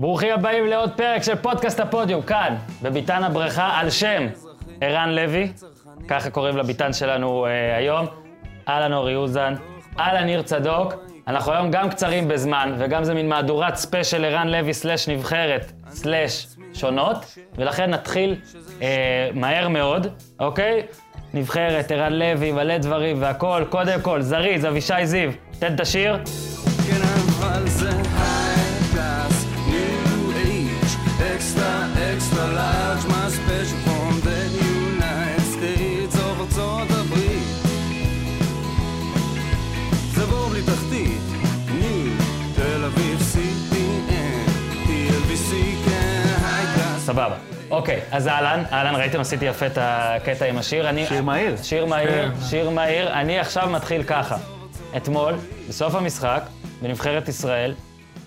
ברוכים הבאים לעוד פרק של פודקאסט הפודיום, כאן, בביתן הבריכה, על שם ערן לוי, ככה קוראים לביתן שלנו אה, היום. אהלן אורי אוזן, אהלן ניר צדוק. אנחנו היום גם קצרים בזמן, וגם זה מין מהדורת special ערן לוי slash נבחרת slash שונות, ולכן נתחיל אה, מהר מאוד, אוקיי? נבחרת, ערן לוי, מלא דברים והכול. קודם כל, זריז, אבישי זיו, תן את השיר. סבבה. אוקיי, אז אהלן, אהלן, ראיתם, עשיתי יפה את הקטע עם השיר. אני, שיר מהיר. שיר מהיר, שיר מהיר. אני עכשיו מתחיל ככה. אתמול, בסוף המשחק, בנבחרת ישראל,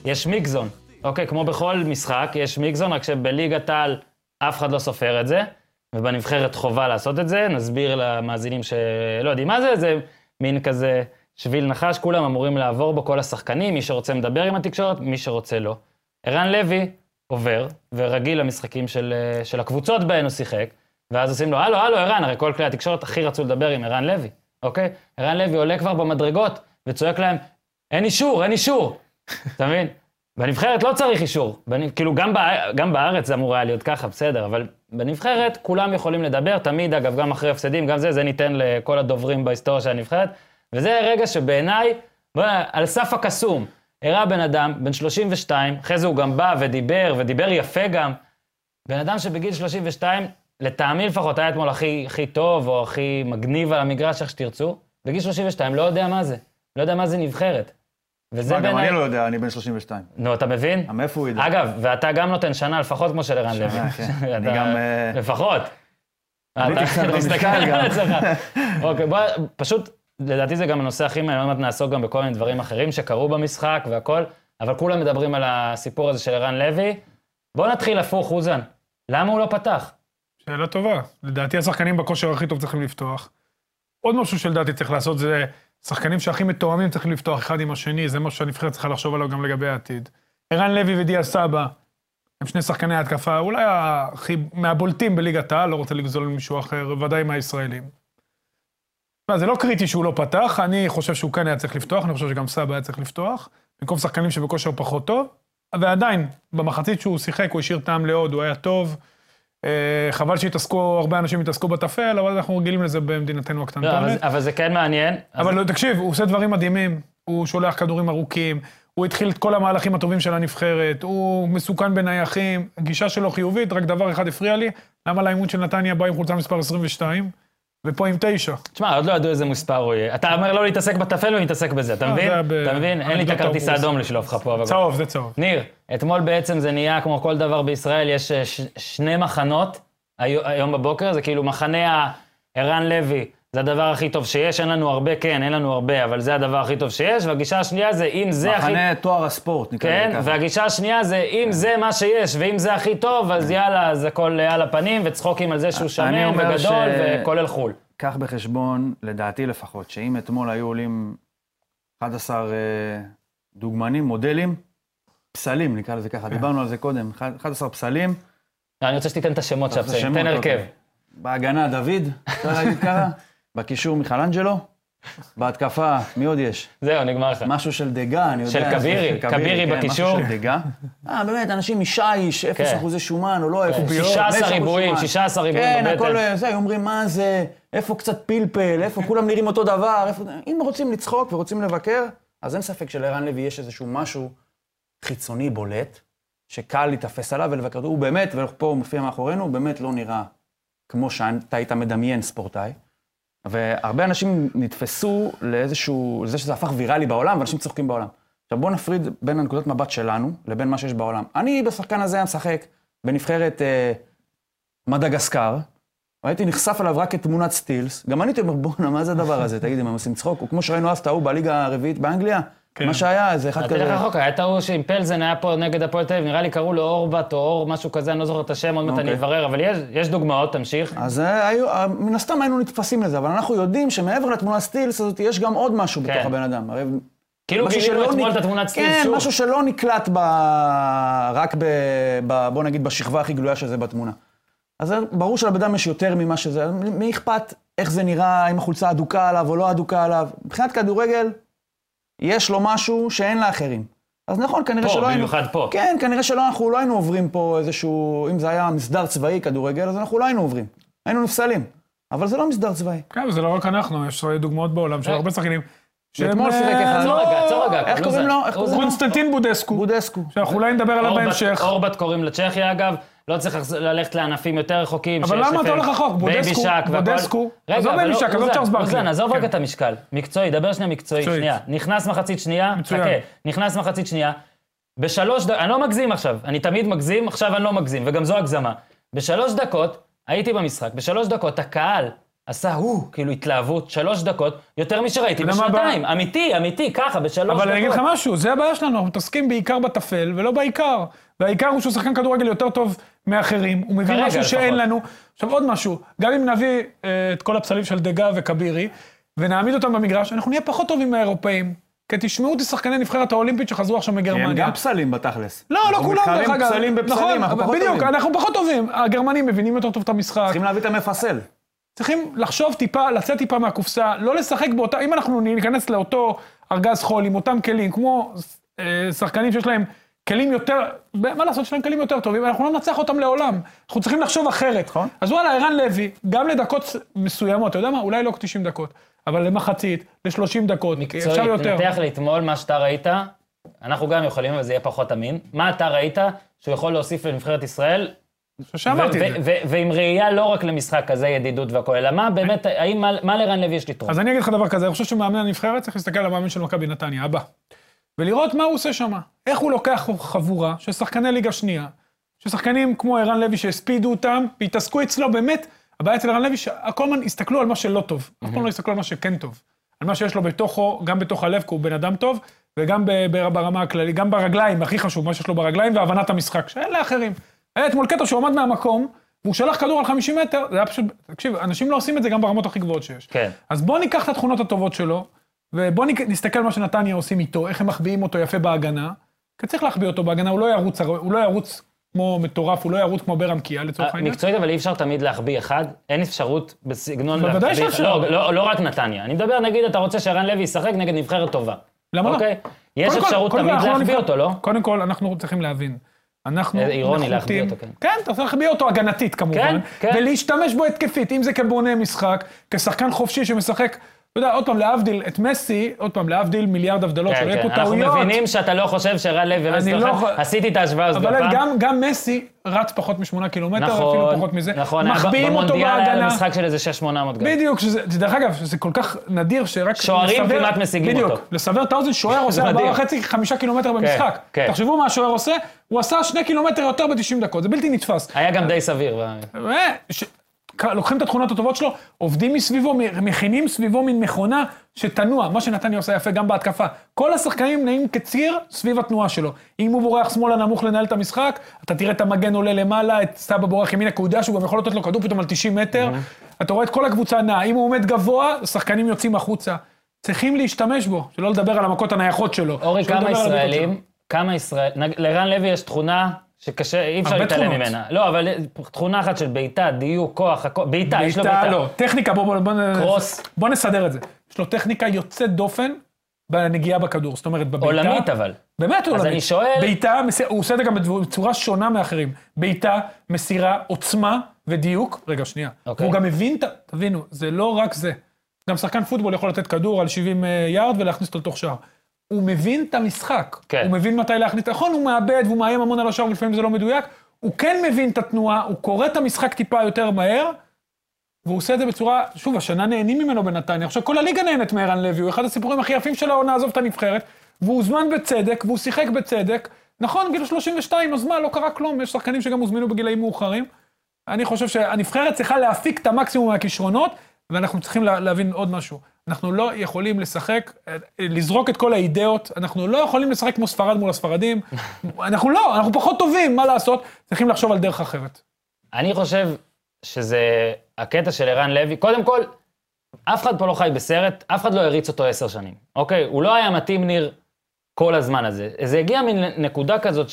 יש מיקזון. אוקיי, כמו בכל משחק, יש מיקזון, רק שבליגת העל אף אחד לא סופר את זה, ובנבחרת חובה לעשות את זה. נסביר למאזינים שלא יודעים מה זה, זה מין כזה שביל נחש, כולם אמורים לעבור בו, כל השחקנים, מי שרוצה מדבר עם התקשורת, מי שרוצה לא. ערן לוי עובר, ורגיל למשחקים של, אה, של הקבוצות בהן הוא שיחק, ואז עושים לו, הלו, הלו, ערן, הרי כל כלי התקשורת הכי רצו לדבר עם ערן לוי, אוקיי? ערן לוי עולה כבר במדרגות, וצועק להם, אין אישור, אין אישור. אתה מבין? בנבחרת לא צריך אישור. בנ... כאילו, גם, בא... גם בארץ זה אמור היה להיות ככה, בסדר, אבל בנבחרת כולם יכולים לדבר, תמיד, אגב, גם אחרי הפסדים, גם זה, זה ניתן לכל הדוברים בהיסטוריה של הנבחרת, וזה רגע שבעיניי, על סף הקסום, הראה בן אדם, בן 32, אחרי זה הוא גם בא ודיבר, ודיבר יפה גם. בן אדם שבגיל 32, לטעמי לפחות, היה אתמול הכי, הכי טוב, או הכי מגניב על המגרש, איך שתרצו, בגיל 32 לא יודע מה זה. לא יודע מה זה נבחרת. וזה מה, גם בעיניי... אני לא יודע, אני בן 32. נו, אתה מבין? מאיפה הוא ידע? אגב, ואתה גם נותן שנה לפחות כמו של ערן לוי. שנה, כן. אני גם, אה, לפחות. אתה- אתה מסתכל על. עצמך. אוקיי, בוא, פשוט, לדעתי זה גם הנושא הכי מעניין, עוד מעט נעסוק גם בכל מיני דברים אחרים שקרו במשחק והכל, אבל כולם מדברים על הסיפור הזה של ערן לוי. בוא נתחיל הפוך, אוזן. למה הוא לא פתח? שאלה טובה. לדעתי השחקנים בכושר הכי טוב צריכים לפתוח. עוד משהו שלדעתי צריך לעשות זה, שחקנים שהכי מתואמים צריכים לפתוח אחד עם השני, זה משהו שהנבחרת צריכה לחשוב עליו גם לגבי העתיד. ערן לוי ודיה סבא, הם שני שחקני התקפה, אולי הכי, מהבולטים בליגת העל, לא רוצה לגזול ממישהו אחר, ודאי מהישראלים. זה לא קריטי שהוא לא פתח, אני חושב שהוא כן היה צריך לפתוח, אני חושב שגם סבא היה צריך לפתוח, במקום שחקנים שבכושר פחות טוב, ועדיין, במחצית שהוא שיחק, הוא השאיר טעם לעוד, הוא היה טוב. אה, חבל שהתעסקו, הרבה אנשים התעסקו בטפל, אבל אנחנו רגילים לזה במדינתנו לא, אבל, הקטנטונת. אבל זה כן מעניין. אז- אבל לא, תקשיב, הוא עושה דברים מדהימים, הוא שולח כדורים ארוכים, הוא התחיל את כל המהלכים הטובים של הנבחרת, הוא מסוכן בנייחים, הגישה שלו חיובית, רק דבר אחד הפריע לי, למה לאימון של נתניה בא עם חולצה מספר 22, ופה עם 9. תשמע, עוד לא ידעו איזה מספר הוא יהיה. אתה אומר לא להתעסק בטפל ולהתעסק בזה, אתה לא, מבין? אתה מבין? אין לי את אנקדוטה הכרטיס. האדום לשלוף לך פה. צהוב, זה צהוב. ניר, אתמול בעצם זה נהיה כמו כל דבר בישראל, יש אה, שני מחנות היו- היום בבוקר, זה כאילו מחנה הערן לוי, זה הדבר הכי טוב שיש, אין לנו הרבה, כן, אין לנו הרבה, אבל זה הדבר הכי טוב שיש, והגישה השנייה זה אם זה הכי... מחנה תואר הספורט, נקרא כן, לזה ככה. והגישה השנייה זה אם זה מה שיש, ואם זה הכי טוב, אז יאללה, אז הכל על הפנים, וצחוקים על זה שהוא שמן וגדול, ש- וכולל חו"ל. קח בחשבון, לדעתי לפחות, שאם אתמול היו עולים 11 אה, דוגמנים, מודלים, פסלים, נקרא לזה כן. ככה, דיברנו על זה קודם, 11 פסלים, לא, אני רוצה שתיתן את השמות של הפסלים, תן הרכב. אוקיי. בהגנה דוד, אפשר להגיד ככה, בקישור מיכלנג'לו, בהתקפה, מי עוד יש? זהו, נגמר לך. משהו של דגה, אני יודע. של כבירי, כבירי כן, בקישור. משהו של דגה. אה, באמת, אנשים משיש, אפס כן. אחוזי שומן, או לא, איפה ביור. 16 מאיפה ריבועים, שומן. 16 ריבועים כן, בבטן. הכל אה, זה, אומרים, מה זה, איפה קצת פלפל, איפה כולם נראים אותו דבר. אם רוצים לצחוק ורוצים לבקר, אז אין ספק שלערן לוי יש איזשהו משהו חיצוני בולט, שקל להיתפס עליו ולבקר אותו. הוא באמת, ופה הוא מופיע מאחורינו, הוא באמת לא נראה כמו שאתה היית מדמיין ספורטאי. והרבה אנשים נתפסו לאיזשהו, לזה שזה הפך ויראלי בעולם, ואנשים צוחקים בעולם. עכשיו בואו נפריד בין הנקודות מבט שלנו לבין מה שיש בעולם. אני בשחקן הזה משחק בנבחרת אה, מדגסקר, והייתי נחשף אליו רק כתמונת סטילס. גם אני הייתי אומר, בואנה, מה זה הדבר הזה? תגיד, הם עושים צחוק? הוא כמו שראינו אז את ההוא בליגה הרביעית באנגליה, כן. מה שהיה, איזה אחד אל תלך כזה. רחוק, היה את ההוא שעם פלזן היה פה נגד הפועל תל אביב, נראה לי קראו לו אורבט או אור משהו כזה, אני לא זוכר את השם, עוד מעט אני אוקיי. אברר, אבל יש- יש דוגמאות, תמשיך. אז אה, היו, אה, מן הסתם היינו נתפסים לזה, אבל אנחנו יודעים שמעבר לתמונת סטילס הזאת, יש גם עוד משהו כן. בתוך הבן אדם. הרי כאילו משהו גילינו שלא אתמול נק- את התמונת סטילס כן, שוב. משהו שלא נקלט ב... רק ב, ב... בוא נגיד בשכבה הכי גלויה של זה בתמונה. אז זה- ברור שלבן אדם יש יותר ממה שזה, מי אכפת איך זה נראה, אם החולצה אדוקה עליו או לא אדוקה עליו. מבחינת כדורגל, יש לו משהו שאין לאחרים. אז נכון, כנראה פה, שלא היינו... במיוחד פה. כן, כנראה שלא, אנחנו לא היינו עוברים פה איזשהו... אם זה היה מסדר צבאי כדורגל, אז אנחנו לא היינו עוברים. היינו נפסלים. אבל זה לא מסדר צבאי. כן, וזה לא רק אנחנו, יש דוגמאות בעולם של אה. הרבה שחקנים. שהם, ואתמול שיחק אה, אחד. לא- עצור רגע, עצור רגע. איך קוראים לו? איך לוזן. קוראים לו? קונסטנטין בודסקו, בודסקו. שאנחנו אולי נדבר עליו בהמשך. אורבט קוראים לצ'כיה, אגב. לא צריך ללכת לענפים יותר רחוקים. אבל למה אתה הולך רחוק? בודסקו. בודסקו. עזוב בייבי לא- שק, עזוב לוזן, צ'ארלס ברקלי. לוזן, עזוב כן. רגע את המשקל. מקצועי, דבר שנייה מקצועי. שנייה. נכנס מחצית שנייה. חכה. נכנס מחצית שנייה. בשלוש דקות, אני לא מגזים עכשיו, אני תמיד מגזים, עכשיו אני לא מגזים, וגם זו הגזמה. בשלוש דקות, הייתי במשחק, בשלוש דקות הקהל עשה הוא, כאילו התלהבות, שלוש דקות, יותר משראיתי בשנתיים. אמיתי, אמיתי, ככה, בשלוש דקות. אבל אני אגיד לך משהו, זה הבעיה שלנו, אנחנו מתעסקים בעיקר בטפל ולא בעיקר. והעיקר הוא שהוא שחקן כדורגל יותר טוב מאחרים, הוא מביא משהו שאין לפחות. לנו. עכשיו עוד משהו, גם אם נביא אה, את כל הפסלים של דגה וכבירי, ונעמיד אותם במגרש, אנחנו נהיה פחות טובים מהאירופאים. כי תשמעו אותי שחקני נבחרת האולימפית שחזרו עכשיו כי הם מגרמניה. גם פסלים בתכלס. לא, לא אנחנו כולם, דרך מתחרים אגב. פסלים בפסלים, נכון, אנחנו פחות בדיוק, טובים. אנחנו פחות טובים. הגרמנים מבינים יותר טוב את המשחק. צריכים להביא את המפסל. צריכים לחשוב טיפה, לצאת טיפה מהקופסה, לא לשחק באותה, אם אנחנו ניכנס לאותו ארגז חול עם אותם כלים, כמו אה, שחקנים שיש להם כלים יותר, מה לעשות, יש להם כלים יותר טובים, אנחנו לא ננצח אותם לעולם. אנחנו צריכים לחשוב אחרת. נכון. אז וואלה, ערן לוי, גם לדקות מסוימות, אתה יודע מה, אולי לא 90 דקות, אבל למחצית, ל-30 דקות, אפשר מקצועית, יותר. תנתח לי אתמול מה שאתה ראית, אנחנו גם יכולים, אבל זה יהיה פחות אמין. מה אתה ראית שהוא יכול להוסיף לנבחרת ישראל, שאמרתי את זה. ועם ראייה לא רק למשחק כזה ידידות והכול, אלא מה באמת, האם, מה- מה לרן לוי יש לתרום? אז אני אגיד לך דבר כזה, אני חושב שמאמן הנבחרת צריך להסתכל על המאמן של מכבי נתניה, הבא. ולראות מה הוא עושה שם. איך הוא לוקח חבורה של שחקני ליגה שנייה, ששחקנים כמו ערן לוי שהספידו אותם, והתעסקו אצלו באמת, הבעיה אצל ערן לוי שכל הזמן הסתכלו על מה שלא טוב. אף פעם לא הסתכלו על מה שכן טוב. על מה שיש לו בתוכו, גם בתוך הלב, כי הוא בן אדם טוב, וגם ברמה הכללית, גם ברגליים, הכי חשוב, מה שיש לו ברגליים, והבנת המשחק, שאין לאחרים. היה אתמול קטע שהוא עמד מהמקום, והוא שלח כדור על 50 מטר, זה היה פשוט, תקשיב, אנשים לא עושים את זה גם ברמות הכי גבוהות שיש. כן. אז בואו ניקח את התכונות הטובות שלו, ובואו נסתכל מה שנתניה עושים איתו, איך הם מחביאים אותו יפה בהגנה. כי צריך להחביא אותו בהגנה, הוא לא ירוץ, הוא לא ירוץ כמו מטורף, הוא לא ירוץ כמו ברם קיאה לצורך העניין. מקצועית, אבל אי אפשר תמיד להחביא אחד, אין אפשרות בסגנון בוודאי להחביא... שאפשר. לא, לא, לא רק נתניה. אני מדבר, נגיד, אתה רוצה שערן לוי ישחק נגד נבחרת טובה. למה לא? אוקיי? יש קודם אפשרות קודם תמיד לא להחביא אותו, לא? קודם כל, אנחנו צריכים להבין. אנחנו איזה אירוני להחביא נחותים- אותו, כן. כן, אתה צריך להחביא אותו הגנתית כמובן. כן, כן. ולהשתמש בו התקפית, אם זה כבונה משחק, כשחקן חופשי שמשחק, אתה יודע, עוד פעם, להבדיל, את מסי, עוד פעם, להבדיל מיליארד הבדלות, כן, שלא יהיה כן. פה אנחנו טעויות. מבינים שאתה לא חושב שערן לוי ומסי לא. יכול- עשיתי את ההשוואה הזאת אבל. גם, גם מסי רץ פחות משמונה קילומטר, נכון, אפילו פחות מזה. נכון, מחביאים אותו במונדיאל היה בהגנה. משחק של איזה 6-800 גם. בדיוק, שזה, דרך אגב, שזה כל כך נדיר שרק... שוערים לסבר- כמעט משיגים בדיוק, אותו. לסבר את האוזן, שוער עושה מדהים. ארבעה וחצי, חמישה קילומטר במשחק. כן. תחשבו מה השוער עושה, הוא עשה שני קילומטר יותר ב-90 דקות, זה בלתי נתפס. היה גם די סביר. לוקחים את התכונות הטובות שלו, עובדים מסביבו, מכינים סביבו מין מכונה שתנוע, מה שנתניה עושה יפה גם בהתקפה. כל השחקנים נעים כציר סביב התנועה שלו. אם הוא בורח שמאלה נמוך לנהל את המשחק, אתה תראה את המגן עולה למעלה, את סבא בורח ימינה, כי הוא יודע שהוא גם יכול לתת לו כדור פתאום על 90 מטר. אתה רואה את כל הקבוצה נעה. אם הוא עומד גבוה, השחקנים יוצאים החוצה. צריכים להשתמש בו, שלא לדבר על המכות הנייחות שלו. אורי, כמה. ישראלים, כמה ישראל... לערן לוי יש תכונה שקשה, אי אפשר להתעלם תכונות. ממנה. לא, אבל תכונה אחת של בעיטה, דיוק, כוח, הכל- בעיטה, יש לו בעיטה. לא. טכניקה, בוא, בוא, בוא, קרוס. בוא נסדר את זה. יש לו טכניקה יוצאת דופן בנגיעה בכדור. זאת אומרת, בבעיטה... עולמית אבל. באמת עולמית. אני שואל- בעיטה, מסיר- הוא עושה את זה גם בצורה שונה מאחרים. בעיטה, מסירה, עוצמה ודיוק. רגע, שנייה. אוקיי. הוא גם מבין, תבינו, זה לא רק זה. גם שחקן פוטבול יכול לתת כדור על 70 אה, יארד ולהכניס אותו לתוך שער. הוא מבין את המשחק. כן. הוא מבין מתי להכניס, נכון, הוא מאבד והוא מאיים המון על השער ולפעמים זה לא מדויק. הוא כן מבין את התנועה, הוא קורא את המשחק טיפה יותר מהר, והוא עושה את זה בצורה, שוב, השנה נהנים ממנו בנתניה. עכשיו, כל הליגה נהנית מערן לוי, הוא אחד הסיפורים הכי יפים של העונה, עזוב את הנבחרת, והוא הוזמן בצדק, והוא שיחק בצדק. נכון, גיל 32, אז מה, לא קרה כלום, יש שחקנים שגם הוזמנו בגילאים מאוחרים. אני חושב שהנבחרת צריכה להפיק את המקסימום מהכישרונות, ואנחנו צריכים לה, להבין עוד משהו. אנחנו לא יכולים לשחק, לזרוק את כל האידאות, אנחנו לא יכולים לשחק כמו ספרד מול הספרדים. אנחנו לא, אנחנו פחות טובים, מה לעשות? צריכים לחשוב על דרך אחרת. אני חושב שזה הקטע של ערן לוי. קודם כל, אף אחד פה לא חי בסרט, אף אחד לא הריץ אותו עשר שנים, אוקיי? הוא לא היה מתאים, ניר, כל הזמן הזה. זה הגיע מין נקודה כזאת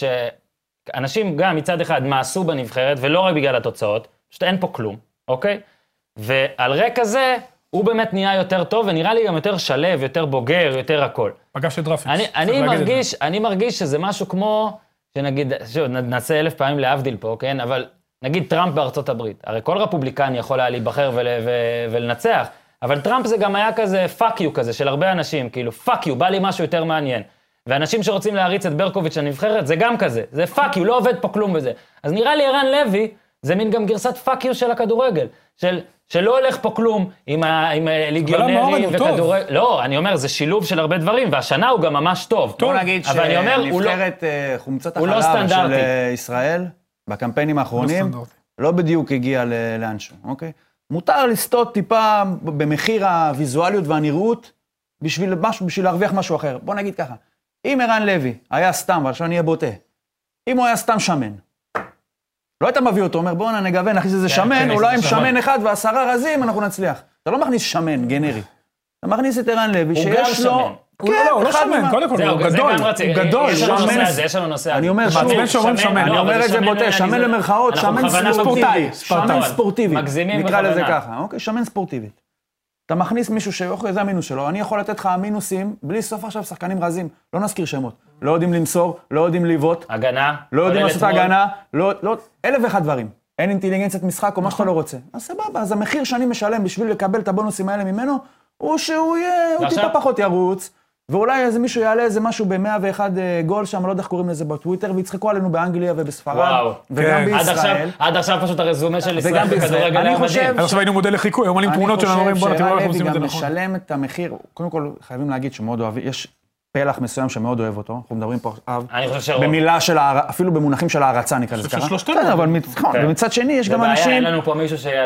אנשים גם מצד אחד מעשו בנבחרת, ולא רק בגלל התוצאות, פשוט אין פה כלום, אוקיי? ועל רקע זה, הוא באמת נהיה יותר טוב, ונראה לי גם יותר שלו, יותר בוגר, יותר הכל. פגש את דרפיץ'. אני, אני. מרגיש, אני מרגיש שזה משהו כמו, שנגיד, שוב, נעשה אלף פעמים להבדיל פה, כן? אבל נגיד טראמפ בארצות הברית. הרי כל רפובליקני יכול היה להיבחר ול, ו, ולנצח, אבל טראמפ זה גם היה כזה fuck you כזה של הרבה אנשים, כאילו fuck you, בא לי משהו יותר מעניין. ואנשים שרוצים להריץ את ברקוביץ' לנבחרת, זה גם כזה, זה fuck you, לא עובד פה כלום בזה. אז נראה לי ערן לוי, זה מין גם גרסת fuck you של הכדורגל. של, שלא הולך פה כלום עם, ה, עם ליגיונרים טוב. וכדורגל. לא, אני אומר, זה שילוב של הרבה דברים, והשנה הוא גם ממש טוב. בוא נגיד אבל אני אומר, הוא לא- שנבחרת אה, חומצת הוא לא החלב של סטנדרטי. אה, ישראל, בקמפיינים האחרונים, סטנדרטי. לא בדיוק הגיע ל- לאנשהו, אוקיי? מותר לסטות טיפה במחיר הוויזואליות והנראות בשביל, משהו, בשביל להרוויח משהו אחר. בוא נגיד ככה, אם ערן לוי היה סתם, ועכשיו אני אהיה בוטה, אם הוא היה סתם שמן, לא היית מביא אותו, אומר בואנה נגוון, נכניס איזה כן, שמן, כן, אולי עם שמן. אחד ועשרה רזים אנחנו נצליח. אתה לא מכניס שמן גנרי. אתה מכניס את ערן לוי, שיש לו... הוא לא, הוא לא אחד שמן, קודם כל, הוא גדול. הוא גדול, יש לנו שמן. נושא הזה, יש לנו נושא הזה. אני אומר מעצבן שוב, שאומרים שמן. אני לא, אומר את זה בוטה, שמן למרכאות, שמן ספורטיבי. ספורטאי, שמן. ספורטיבי. נקרא לזה. ככה, אוקיי? שמן ספורטיבית. אתה מכניס מישהו ש... אוקיי, זה המינוס שלו. אני יכול לתת לך מינוסים, בלי סוף עכשיו שחקנים רזים. לא נזכיר שמות. לא יודעים למסור, לא יודעים לבעוט, הגנה. לא יודעים לעשות. הגנה, לא... לא... אלף ואחד דברים. אין אינטליגנציית משחק או מה שאתה לא רוצה. אז סבבה, אז המחיר שאני משלם בשביל לקבל את הבונוסים האלה ממנו, הוא שהוא יהיה... הוא טיפה פחות ירוץ. ואולי איזה מישהו יעלה איזה משהו ב-101 גול שם, לא יודע איך קוראים לזה בטוויטר, ויצחקו עלינו באנגליה ובספרד, וואו. וגם כן. עד עכשיו, בישראל. עד עכשיו פשוט הרזומה של ישראל וגם בישראל. בכדורגל אני היה חושב מדהים. עד עכשיו היינו מודל לחיקוי, היום מעלים תמונות שלנו, אומרים בואנה, תראו איך אנחנו עושים את זה גם נכון. משלם את המחיר, קודם כל חייבים להגיד שמאוד אוהבים, יש פלח מסוים שמאוד אוהב אותו, אנחנו מדברים פה עכשיו, אני חושב שרוב. במילה של, הער- אפילו במונחים של הערצה נקרא לזה ככה. בסדר, אבל נכון, כן. ומצד שני יש גם אנשים.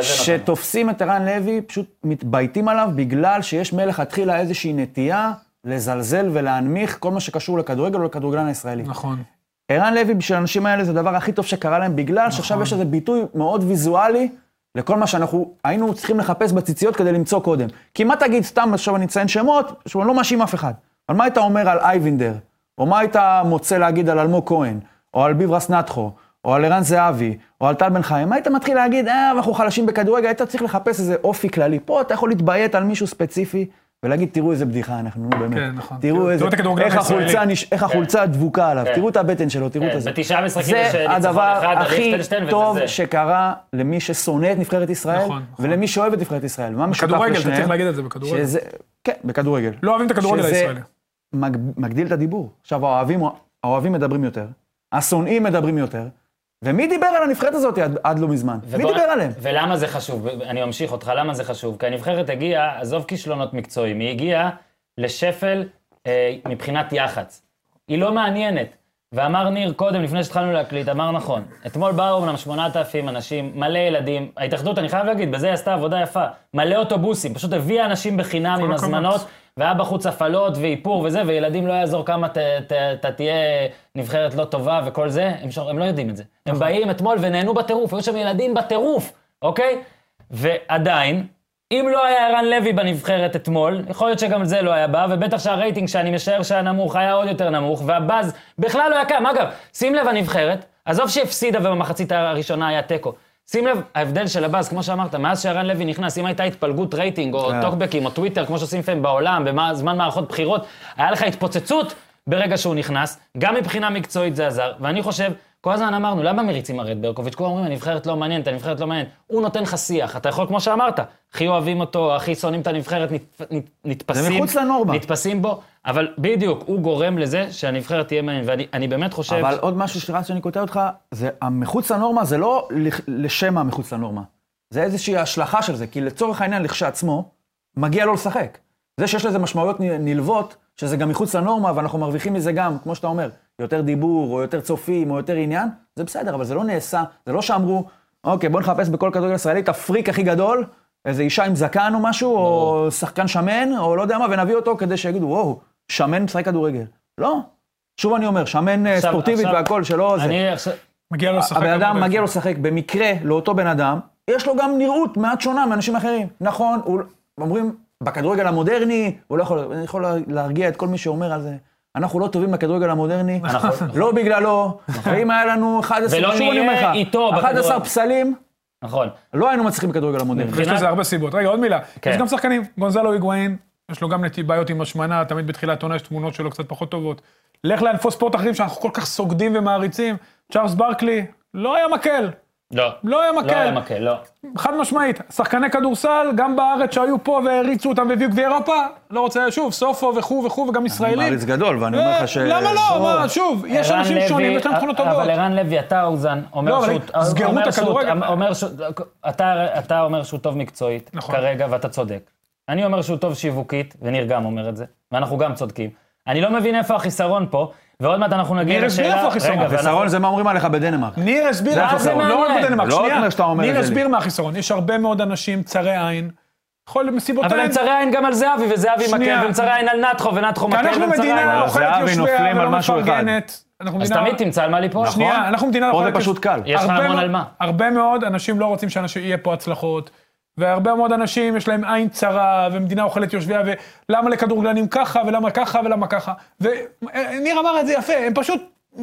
שתופסים את ערן לוי, פשוט מתבייתים עליו בגלל שיש מלכתחילה איזושהי נטייה לזלזל ולהנמיך כל מה שקשור לכדורגל או לכדורגלן הישראלי. נכון. ערן לוי בשביל האנשים האלה זה הדבר הכי טוב שקרה להם, בגלל שעכשיו יש איזה ביטוי מאוד ויזואלי לכל מה שאנחנו היינו צריכים לחפש בציציות כדי למצוא קודם. כי מה תגיד, סתם עכשיו אני אציין שמות, שאני לא מאשים אף אחד, אבל מה היית אומר על אייבינדר, או מה היית מוצא להגיד על אלמוג כהן, או על ביברס נטחו, או על ערן זהבי, או על טל בן חיים, מה היית מתחיל להגיד, אה, אנחנו חלשים בכדורגל, היית צריך לחפש איזה אופי כללי. פה אתה יכול להתביית על מישהו ספציפי, ולהגיד, תראו איזה בדיחה אנחנו, נו באמת. כן, נכון. תראו איזה, את איך הישראלי. החולצה, נש- איך החולצה דבוקה עליו, כן. תראו את הבטן שלו, תראו את כן, זה. בתשעה משחקים יש זה ניצחון הדבר אחד, הכי טוב. שקרה למי ששונא את נבחרת ישראל, נכון, נכון. ולמי שאוהב את נבחרת ישראל. מה משותף לשניהם? בכדורגל, אתה צריך להגיד את זה בכדורגל. כן, בכדורגל. לא אוהבים את הכדורגל הישראלי. מג, מגדיל את הדיבור. עכשיו, האוהבים, האוהבים מדברים יותר, השונאים מדברים יותר, ומי דיבר על הנבחרת הזאת עד, עד לא מזמן? מי ובוא- דיבר עליהם? ולמה זה חשוב? אני ממשיך אותך, למה זה חשוב? כי הנבחרת הגיעה, עזוב כישלונות מקצועיים, היא הגיעה לשפל אה, מבחינת יח"צ. היא לא מעניינת. ואמר ניר קודם, לפני שהתחלנו להקליט, אמר נכון. אתמול באו אמנם 8,000 אנשים, מלא ילדים. ההתאחדות, אני חייב להגיד, בזה היא עשתה עבודה יפה. מלא אוטובוסים, פשוט הביאה אנשים בחינם עם. הזמנות, והיה בחוץ הפעלות ואיפור וזה, וילדים לא יעזור כמה אתה תהיה נבחרת לא טובה וכל זה, הם, שור, הם לא יודעים את זה. הם באים אתמול ונהנו בטירוף, היו שם ילדים בטירוף, אוקיי? ועדיין, אם לא היה ערן לוי בנבחרת אתמול, יכול להיות שגם זה לא היה בא, ובטח שהרייטינג שאני משער שהיה נמוך, היה עוד יותר נמוך, והבאז בכלל לא היה קיים. אגב, שים לב הנבחרת, עזוב שהפסידה ובמחצית הראשונה היה תיקו. שים לב, ההבדל של הבאז, כמו שאמרת, מאז שערן לוי נכנס, אם הייתה התפלגות רייטינג, או כן. טוקבקים, או טוויטר, כמו שעושים לפעמים בעולם, בזמן מערכות בחירות, היה לך התפוצצות ברגע שהוא נכנס, גם מבחינה מקצועית זה עזר, ואני חושב, כל הזמן אמרנו, למה מריצים הרי את ברקוביץ'? כולם אומרים, הנבחרת לא מעניינת, הנבחרת לא מעניינת. הוא נותן לך שיח, אתה יכול, כמו שאמרת, הכי אוהבים אותו, הכי שונאים את הנבחרת, נת, נת, נתפסים. זה מחוץ לנורמה. נתפסים בו, אבל בדיוק, הוא גורם לזה שהנבחרת תהיה מעניינת, ואני אני באמת חושב... אבל עוד משהו שרץ שאני קוטע אותך, זה המחוץ לנורמה זה לא לשם המחוץ לנורמה. זה איזושהי השלכה של זה, כי לצורך העניין לכשעצמו, מגיע לו לשחק. זה שיש לזה משמעויות נלוות, שזה גם מחוץ לנורמה, ואנחנו מרוויחים מזה גם, כמו שאתה אומר, יותר דיבור, או יותר צופים, או יותר עניין, זה בסדר, אבל זה לא נעשה, זה לא שאמרו, אוקיי, בוא נחפש בכל כדורגל ישראלי את הפריק הכי גדול, איזה אישה עם זקן או משהו, או שחקן שמן, או לא יודע מה, ונביא אותו כדי שיגידו, וואו, שמן משחק כדורגל. לא. שוב אני אומר, שמן אה, עכשיו- ספורטיבית עכשיו- והכל, שלא זה. אני עכשיו... מגיע לו לשחק. הבן אדם. מגיע לו לשחק, במקרה, לאותו בן אדם, יש לו גם נראות מעט שונה מאנשים אחרים. נכון, הוא, אומרים, בכדורגל המודרני, הוא לא יכול, אני יכול להרגיע את כל מי שאומר על זה, אנחנו לא טובים בכדורגל המודרני, נכון. לא בגללו, ואם היה לנו 11, ולא שוב אני אומר נהיה לך, איתו 11 בכדורגל. פסלים, נכון. לא היינו מצליחים בכדורגל המודרני. יש לזה הרבה סיבות. רגע, עוד מילה. כן. יש גם שחקנים, גונזלו היגואין, יש לו גם נטי בעיות עם השמנה, תמיד בתחילת עונה יש תמונות שלו קצת פחות טובות. לך לענפי ספורט אחרים שאנחנו כל כך סוגדים ומעריצים. צ'ארלס ברקלי, לא היה מקל. לא. לא היה לא מקל. היה מקל, לא. חד משמעית. שחקני כדורסל, גם בארץ שהיו פה והריצו אותם והביאו גביע אירופה, לא רוצה, שוב, סופו וכו' וכו', וגם אני ישראלים. מעריץ גדול, ואני אומר לך ש... למה לא? מה, שוב, יש אנשים שונים, יש להם תכונות טובות. אבל ערן לוי, אתה אוזן, לא, אומר אבל שהוא... סגרו אומר את הכדורגל. אתה אומר שהוא טוב מקצועית, נכון. כרגע, ואתה צודק. אני אומר שהוא טוב שיווקית, וניר גם אומר את זה, ואנחנו גם צודקים. אני לא מבין איפה החיסרון פה, ועוד מעט אנחנו נגיע ניר הסביר לשאלה... איפה החיסרון. רגע, חיסרון זה מה אומרים עליך בדנמרק. ניר הסביר, זה מה החיסרון. לא רק מעניין. בדנמרק, לא רק שנייה. מה שאתה אומר ניר הסביר. מה החיסרון. יש הרבה מאוד אנשים צרי עין. יכול מסיבות אבל הם צרי עין גם על זהבי, וזהבי. מקל, והם צרי עין על כי מקל, אנחנו והם צרי עין מדינה על... אוכלת זהבי יושביה ולא. מפרגנת. אנחנו אז מדינה- תמיד תמצא על מה ליפול. שנייה, אנחנו מדינה פה זה אוכלת פשוט קל. יש לך המון מאוד- על מה. הרבה מאוד אנשים לא רוצים שיהיה פה הצלחות. והרבה מאוד אנשים יש להם עין צרה, ומדינה אוכלת יושביה, ולמה לכדורגלנים ככה, ולמה ככה, ולמה ככה. וניר אמר את זה יפה, הם פשוט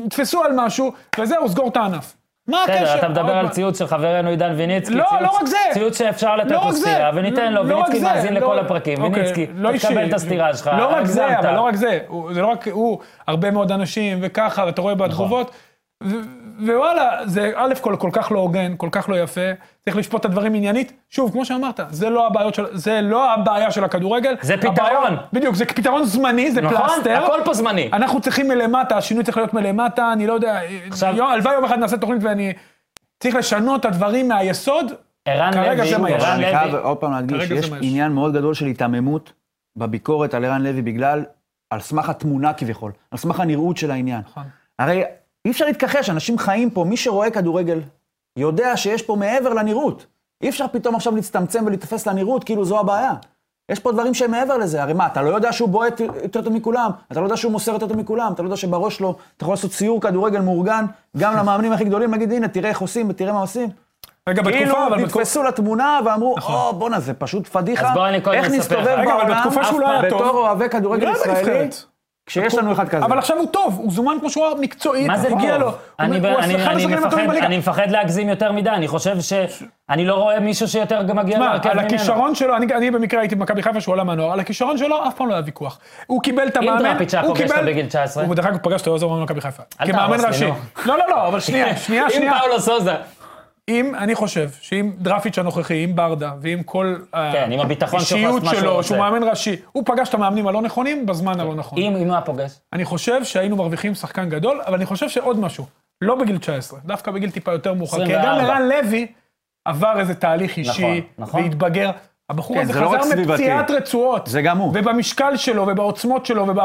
תפסו על משהו, וזהו, סגור את הענף. מה הקשר? בסדר, אתה מדבר על. ציוץ של חברנו עידן ויניצקי. לא, לא רק זה. ציוץ שאפשר לתת לא לו. סטירה, וניתן לו, לא ויניצקי מאזין לא- לכל הפרקים. אוקיי, ויניצקי, לא. תקבל את הסטירה שלך, לא רק זה. אבל לא רק זה. זה לא רק הוא, הרבה מאוד אנשים וככה, ואתה רואה בתגובות. ווואלה, זה א' כל כל כך לא הוגן, כל כך לא יפה, צריך לשפוט את הדברים עניינית. שוב, כמו שאמרת, זה לא הבעיות של, זה לא הבעיה של הכדורגל. זה פתרון. הבעיה- בדיוק, זה פתרון זמני, זה נכון? פלסטר. הכל פה זמני. אנחנו צריכים מלמטה, השינוי צריך להיות מלמטה, אני לא יודע, עכשיו- יום- הלוואי יום אחד נעשה תוכנית ואני... צריך לשנות את הדברים מהיסוד. ערן כרגע לוי, זה מה יש. ערן אני חייב לוי, עוד פעם להדגיש יש. עניין מאוד גדול של היתממות בביקורת על ערן לוי בגלל, על סמך התמונה כביכול, על סמך הנראות של העניין. נכון. הרי אי אפשר להתכחש, אנשים חיים פה, מי שרואה כדורגל יודע שיש פה מעבר לנראות. אי אפשר פתאום עכשיו להצטמצם ולהתפס לנראות כאילו זו הבעיה. יש פה דברים שהם מעבר לזה, הרי מה, אתה לא יודע שהוא בועט יותר טוב מכולם, אתה לא יודע שהוא מוסר יותר טוב מכולם, אתה לא יודע שבראש שלו אתה יכול לעשות ציור כדורגל מאורגן, גם למאמנים הכי גדולים, להגיד, הנה, תראה איך עושים ותראה מה עושים. רגע, כאילו בתקופה, אבל בתקופה... נתפסו לתמונה ואמרו, או, בואנה, זה פשוט פדיחה. איך נסתובב בעולם לא בתור אוהבי כדורגל לא ישראלי. כשיש לנו אחד כזה. אבל עכשיו הוא טוב, הוא זומן כמו שהוא אמר, מקצועית, מה זה הגיע? לו. אני הוא- הוא מפחד- להגזים יותר מדי, אני חושב ש... אני לא רואה מישהו שיותר גם מגיע להרכב על ממנו. הכישרון שלו, אני, אני במקרה הייתי במכבי חיפה שהוא עלה מהנוער, על הכישרון שלו אף פעם לא היה ויכוח. הוא קיבל את המאמן, דראפיץ' היה הוא פוגש אותו קיבל- בגיל 19? הוא דרך אגב פגש אותו עוזר במכבי חיפה. אל כמאמן תהרוס לי, ראשי. לא, לא, לא, אבל שנייה, שנייה, עם שנייה. פאולו סוזה. אם, אני חושב שאם דרפיץ' הנוכחי, עם ברדה, ועם כל כן, עם הביטחון שלו, האישיות שהוא שלו, רוצה. שהוא מאמן ראשי, הוא פגש את המאמנים הלא נכונים בזמן הלא נכון. אם אם הוא היה פוגש. אני חושב שהיינו מרוויחים שחקן גדול, אבל אני חושב שעוד משהו, לא בגיל 19, דווקא בגיל טיפה יותר מאוחר. כי 24. גם ערן לוי עבר איזה תהליך אישי, נכון, נכון. והתבגר. הבחור כן, הזה זה לא חזר סביבתי. מפציעת רצועות. זה גם הוא. ובמשקל שלו, ובעוצמות שלו, ובקובץ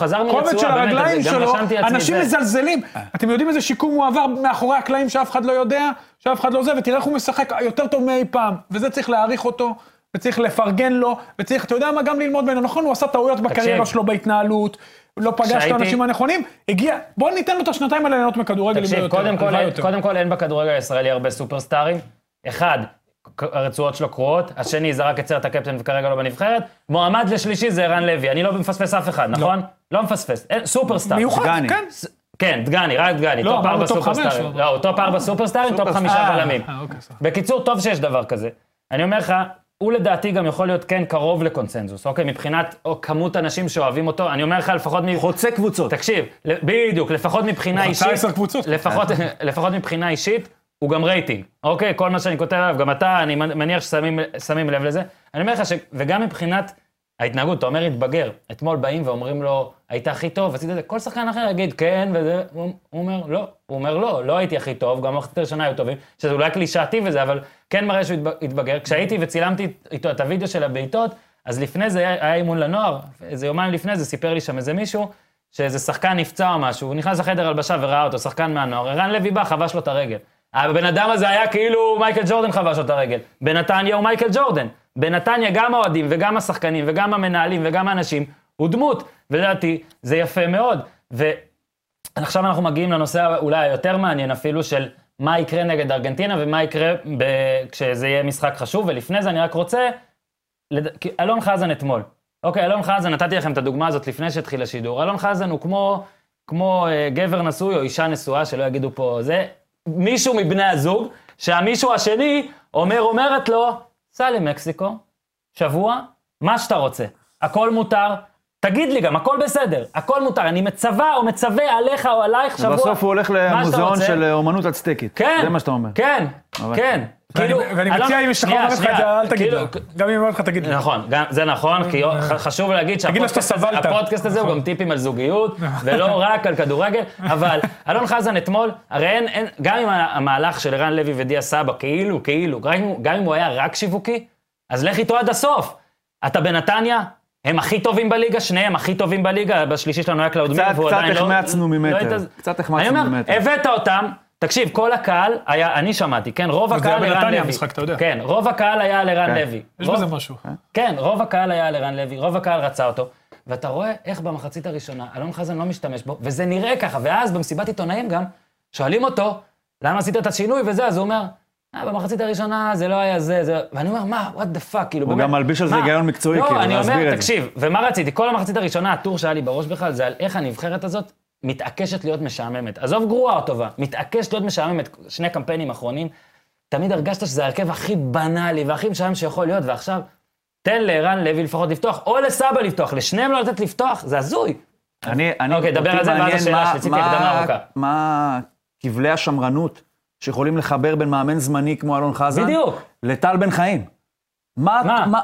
של מרצועה, באמת, הרגליים גם שלו, אנשים זה. מזלזלים. אתם יודעים איזה שיקום הוא עבר מאחורי הקלעים שאף אחד לא יודע, שאף אחד לא זה, ותראה איך הוא משחק יותר טוב מאי פעם. וזה צריך להעריך אותו, וצריך לפרגן לו, וצריך, אתה יודע מה, גם ללמוד ממנו. נכון, הוא עשה טעויות בקריירה שלו בהתנהלות, לא פגש את האנשים הנכונים, הגיע, בוא ניתן לו את השנתיים האלה ליהנות מכדורגל לא תקשיב, יותר. קודם כל, אין-. קודם כל אין בכדורגל הישראלי הרבה סופרסטארים. אחד, ק- הרצועות שלו קרועות, השני זרק את סרט הקפטן וכרגע לא בנבחרת. מועמד לשלישי זה ערן לוי, אני לא מפספס אף אחד, נכון? לא מפספס, אין- סופרסטאר. מיוחד, דגני. כן. כן, דגני, רק דגני, לא, top ארבע סופרסטארים. לא, הוא top ארבע סופרסטארים, top חמישה בלמים. אה, אוקיי. בקיצור, טוב שיש דבר כזה. אני אומר לך, הוא לדעתי גם יכול להיות כן קרוב לקונצנזוס, אוקיי? מבחינת או כמות אנשים שאוהבים אותו, אני אומר לך לפחות מ... חוצה קבוצות. תקשיב, ל- בדיוק, לפחות מבחינה הוא חצה אישית, עשר קבוצות. לפחות, לפחות מבחינה אישית, הוא גם רייטינג, אוקיי? כל מה שאני כותב עליו, גם אתה, אני מניח ששמים שמים לב לזה. אני אומר לך ש... וגם מבחינת ההתנהגות, אתה אומר התבגר. אתמול באים ואומרים לו, היית הכי טוב, עשית את זה. כל שחקן אחר יגיד כן, וזה, הוא הוא אומר לא. הוא אומר לא, לא הייתי הכי טוב, גם במחצית הראשונה היו טובים, שזה אולי קלישאתי וזה, אבל כן מראה שהוא התב- התבגר. כשהייתי וצילמתי איתו את הוידאו של הבעיטות, אז לפני זה היה היה אימון לנוער, איזה יומיים לפני זה סיפר לי שם איזה מישהו, שאיזה שחקן נפצע או משהו, הוא נכנס לחדר הלבשה וראה אותו, שחקן מהנוער, ערן לוי בא, חבש לו את הרגל. הבן אדם הזה היה כאילו מייקל ג'ורדן חבש לו את הרגל. בנתניה הוא מייקל ג'ורדן. בנתניה גם האוהדים וגם השחקנים וגם המנהלים וגם האנשים, הוא דמות. ולדעתי, זה יפה מאוד. ועכשיו אנחנו מגיעים לנושא אולי היותר מעניין אפילו של מה יקרה נגד ארגנטינה ומה יקרה ב... כשזה יהיה משחק חשוב. ולפני זה אני רק רוצה, לד... אלון חזן אתמול, אוקיי, אלון חזן, נתתי לכם את הדוגמה הזאת לפני שהתחיל השידור. אלון חזן הוא כמו, כמו אה, גבר נשוי או אישה נשואה, שלא יגידו פה זה, מישהו מבני הזוג, שהמישהו השני אומר, אומרת לו, סע למקסיקו, שבוע, מה שאתה רוצה. הכל מותר, תגיד לי גם, הכל בסדר, הכל מותר. אני מצווה או מצווה עליך או עלייך שבוע. ובסוף הוא הולך למוזיאון. של אה, אומנות אצטקית. כן. זה מה שאתה אומר. כן, כן. ואני- כאילו, ואני אלון- מציע, אם יש לך את זה, אל תגיד כאילו, לה. גם אם אומרת לך, תגיד לי. נכון, זה נכון, כי ח- חשוב להגיד שהפודקאסט הזה, הוא נכון. גם טיפים על זוגיות, ולא רק על כדורגל, אבל אלון חזן אתמול, הרי אין, גם אם המהלך של ערן לוי ודיה סבא, כאילו, כאילו, גם אם הוא היה רק שיווקי, אז לך איתו עד הסוף. אתה בנתניה, הם הכי טובים בליגה, שניהם הכי טובים בליגה, בשלישי שלנו היה קלאודמיר, קצת- והוא קצת עדיין לא... החמצנו ממטר. לא התאז- קצת החמצנו אני אומר, ממטר. הבאת אותם, תקשיב, כל הקהל היה, אני שמעתי, כן, רוב זה היה הקהל ערן לוי. בנתניה המשחק, אתה יודע. כן, רוב הקהל היה על ערן כן. לוי. יש רוב- בזה משהו. כן, רוב הקהל היה על ערן לוי, רוב הקהל רצה אותו, ואתה רואה איך במחצית הראשונה אלון חזן לא משתמש בו, וזה נראה ככה, ואז במסיבת עיתונאים גם, שואלים אותו, למה עשית את השינוי וזה, אז הוא אומר, במחצית הראשונה זה לא היה זה, זה... ואני אומר, מה, what the fuck, כאילו, הוא גם מלביש על זה? היגיון מקצועי, לא, כאילו, אני להסביר את אומר, זה. תקשיב, ומה רציתי? כל המחצית הראשונה, הטור שהיה לי בראש בכלל, זה על איך הנבחרת הזאת מתעקשת להיות משעממת. עזוב גרועה או טובה, מתעקשת להיות משעממת. שני קמפיינים אחרונים, תמיד הרגשת שזה ההרכב הכי בנאלי והכי משעמם שיכול להיות, ועכשיו, תן לערן לוי לפחות לפתוח, או לסבא לפתוח, לשניהם לא לתת לפתוח, זה הזוי. אני, אני, אוקיי, דבר על זה, ואז השאלה שלי, מה- הקדמה ארוכה. מה כבלי השמרנות שיכולים לחבר בין מאמן זמני כמו אלון חזן, בדיוק. לטל בן חיים? מה, מה? מה,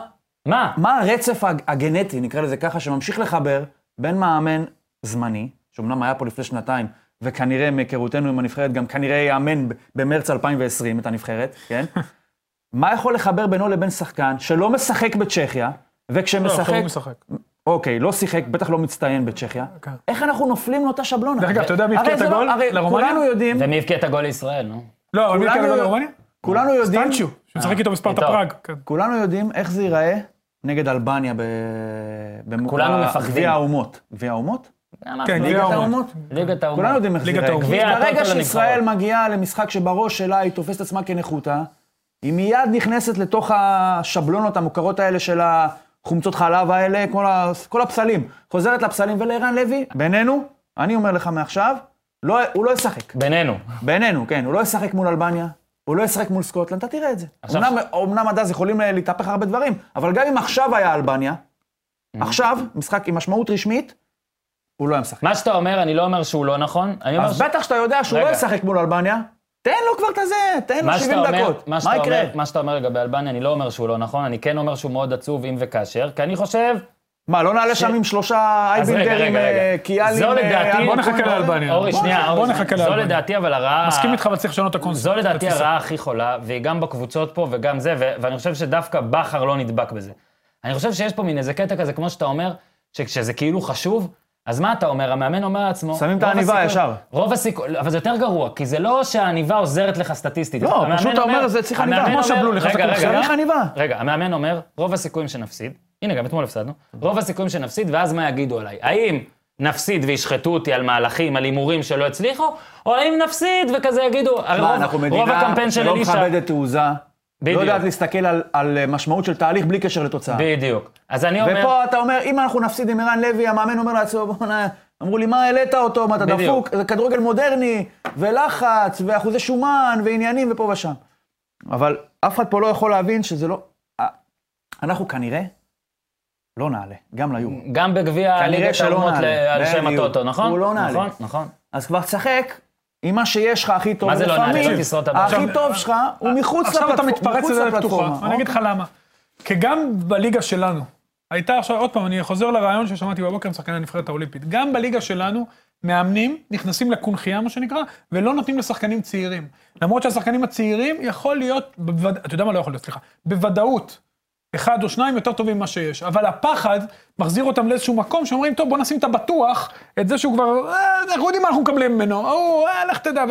מה? מה הרצף הג- הגנטי, נקרא לזה ככה, שממשיך לחבר בין מאמן זמני, שאומנם היה פה לפני שנתיים, וכנראה מהיכרותנו עם הנבחרת, גם כנראה יאמן במרץ 2020 את הנבחרת, כן? מה יכול לחבר בינו לבין שחקן שלא משחק בצ'כיה, לא, וכשמשחק, עכשיו הוא משחק. אוקיי, לא שיחק, בטח לא מצטיין בצ'כיה, כן. איך אנחנו נופלים לאותה שבלונה? דרך אגב, אתה יודע מי הבקיע את לא- הגול הרי לרומניה? כולנו יודעים, ומי הבקיע את הגול לישראל, נו? לא, אבל מי כולנו- יקרה לגול לרומניה? כולנו יודעים, סטנצ'ו, שמשחק איתו בספרטה איתו. פראג. כן. כולנו יודעים איך זה ייראה נגד אלבניה כולנו מפחדים. גביע האומות. גביע האומות? כן, ליגת גביע האומות. ליגת האומות. כולנו יודעים איך זה ייראה. ברגע שישראל. מגיעה למשחק שבראש שלה היא תופסת עצמה כנחותה, היא מיד נכנסת לתוך השבלונות המוכרות האלה של החומצות חלב האלה, כל, ה... כל הפסלים. חוזרת לפסלים, ולערן לוי, בינינו, אני אומר לך מעכשיו, לא, הוא לא ישחק. בינינו. בינינו, כן, הוא לא ישחק מול אלבניה, הוא לא ישחק מול סקוטלנד, אתה תראה את זה. עכשיו- אמנם, אמנם עד אז יכולים אה, להתהפך הרבה דברים, אבל גם אם עכשיו היה אלבניה, עכשיו, משחק עם משמעות רשמית, הוא לא היה משחק. מה שאתה אומר, אני לא אומר שהוא לא נכון, אז בטח שאתה יודע שהוא רגע. לא ישחק מול אלבניה, תן לו כבר את הזה, תן לו מה 70 שאתה אומר, דקות. מה מה שאתה יקרה? אומר, מה שאתה אומר לגבי אלבניה, אני לא אומר שהוא לא נכון, אני כן אומר שהוא מאוד עצוב אם וכאשר, כי אני חושב, מה, לא נעלה ש- שם עם שלושה אייבינדרים. אה, קיאלים, זו אה, לדעתי- בוא נחכה לאלבניה. אורי, בוא שנייה, נחכה- אורי, בוא זו- נחכה זו לאלבניה. לדעתי אבל הרעה... מסכים איתך, אבל צריך לשנות את הקונספט. זו לדעתי. הרעה הכי חולה, והיא גם בקבוצות פה וגם זה, ואני חושב שדווקא בכר לא נדבק בזה. אני חושב שיש פה מין איזה קטע כזה, כמו שאתה אומר, שכשזה כאילו חשוב, אז מה אתה אומר? המאמן אומר לעצמו... שמים את העניבה הסיכוי- ישר. רוב הסיכוי, אבל זה יותר גרוע, כי זה לא שהעניבה עוזרת לך סטטיסטית. לא, פשוט אתה אומר, זה צריך עניבה. כמו רגע, לקורסיה. רגע, צריך עניבה. רגע, המאמן אומר, רוב הסיכויים שנפסיד, הנה, גם אתמול הפסדנו, רוב הסיכויים שנפסיד, ואז מה יגידו עליי? האם נפסיד וישחטו אותי על מהלכים, על הימורים שלא הצליחו, או האם נפסיד וכזה יגידו, מה, רוב- אנחנו רוב מדינה הקמפיין של שלא אלישע... מכבדת תעוזה, לא בדיוק. יודעת להסתכל על- על אה, משמעות של תהליך בלי קשר לתוצאה. בדיוק. אז אני אומר... ופה אתה אומר, אם אנחנו נפסיד עם ערן לוי, המאמן אומר לעצמו, בוא'נה, אמרו לי, מה העלית אותו, מה אתה בדיוק. דפוק? זה כדורגל מודרני, ולחץ, ואחוזי שומן, ועניינים, ופה ושם. אבל אף אחד פה לא יכול להבין שזה לא... אה, אנחנו כנראה לא נעלה, גם ליורו. גם בגביע כנראה ליגת שלא האומות על שם. הטוטו, נכון? הוא לא נעלה. נכון, נכון. אז כבר תשחק עם מה שיש לך הכי טוב. מה זה לא נעלה? לא תשרוד את הבא. הכי טוב שלך הוא מחוץ עכשיו אתה מתפרץ מחוץ לדלת לפלטפורמה. פתוחה. אני אגיד לך למה. כי גם בליגה שלנו, הייתה עכשיו, עוד פעם, אני חוזר לרעיון ששמעתי בבוקר עם שחקני הנבחרת האולימפית. גם בליגה שלנו, מאמנים נכנסים לקונכייה, מה שנקרא, ולא נותנים לשחקנים צעירים. למרות שהשחקנים הצעירים יכול להיות, בווד... אתה יודע מה לא יכול להיות, סליחה, בוודאות, אחד או שניים יותר טובים ממה שיש. אבל הפחד מחזיר אותם לאיזשהו מקום שאומרים, טוב, בוא נשים את הבטוח, את זה שהוא כבר, אה, אנחנו יודעים מה אנחנו מקבלים ממנו, או, אה, לך תדע.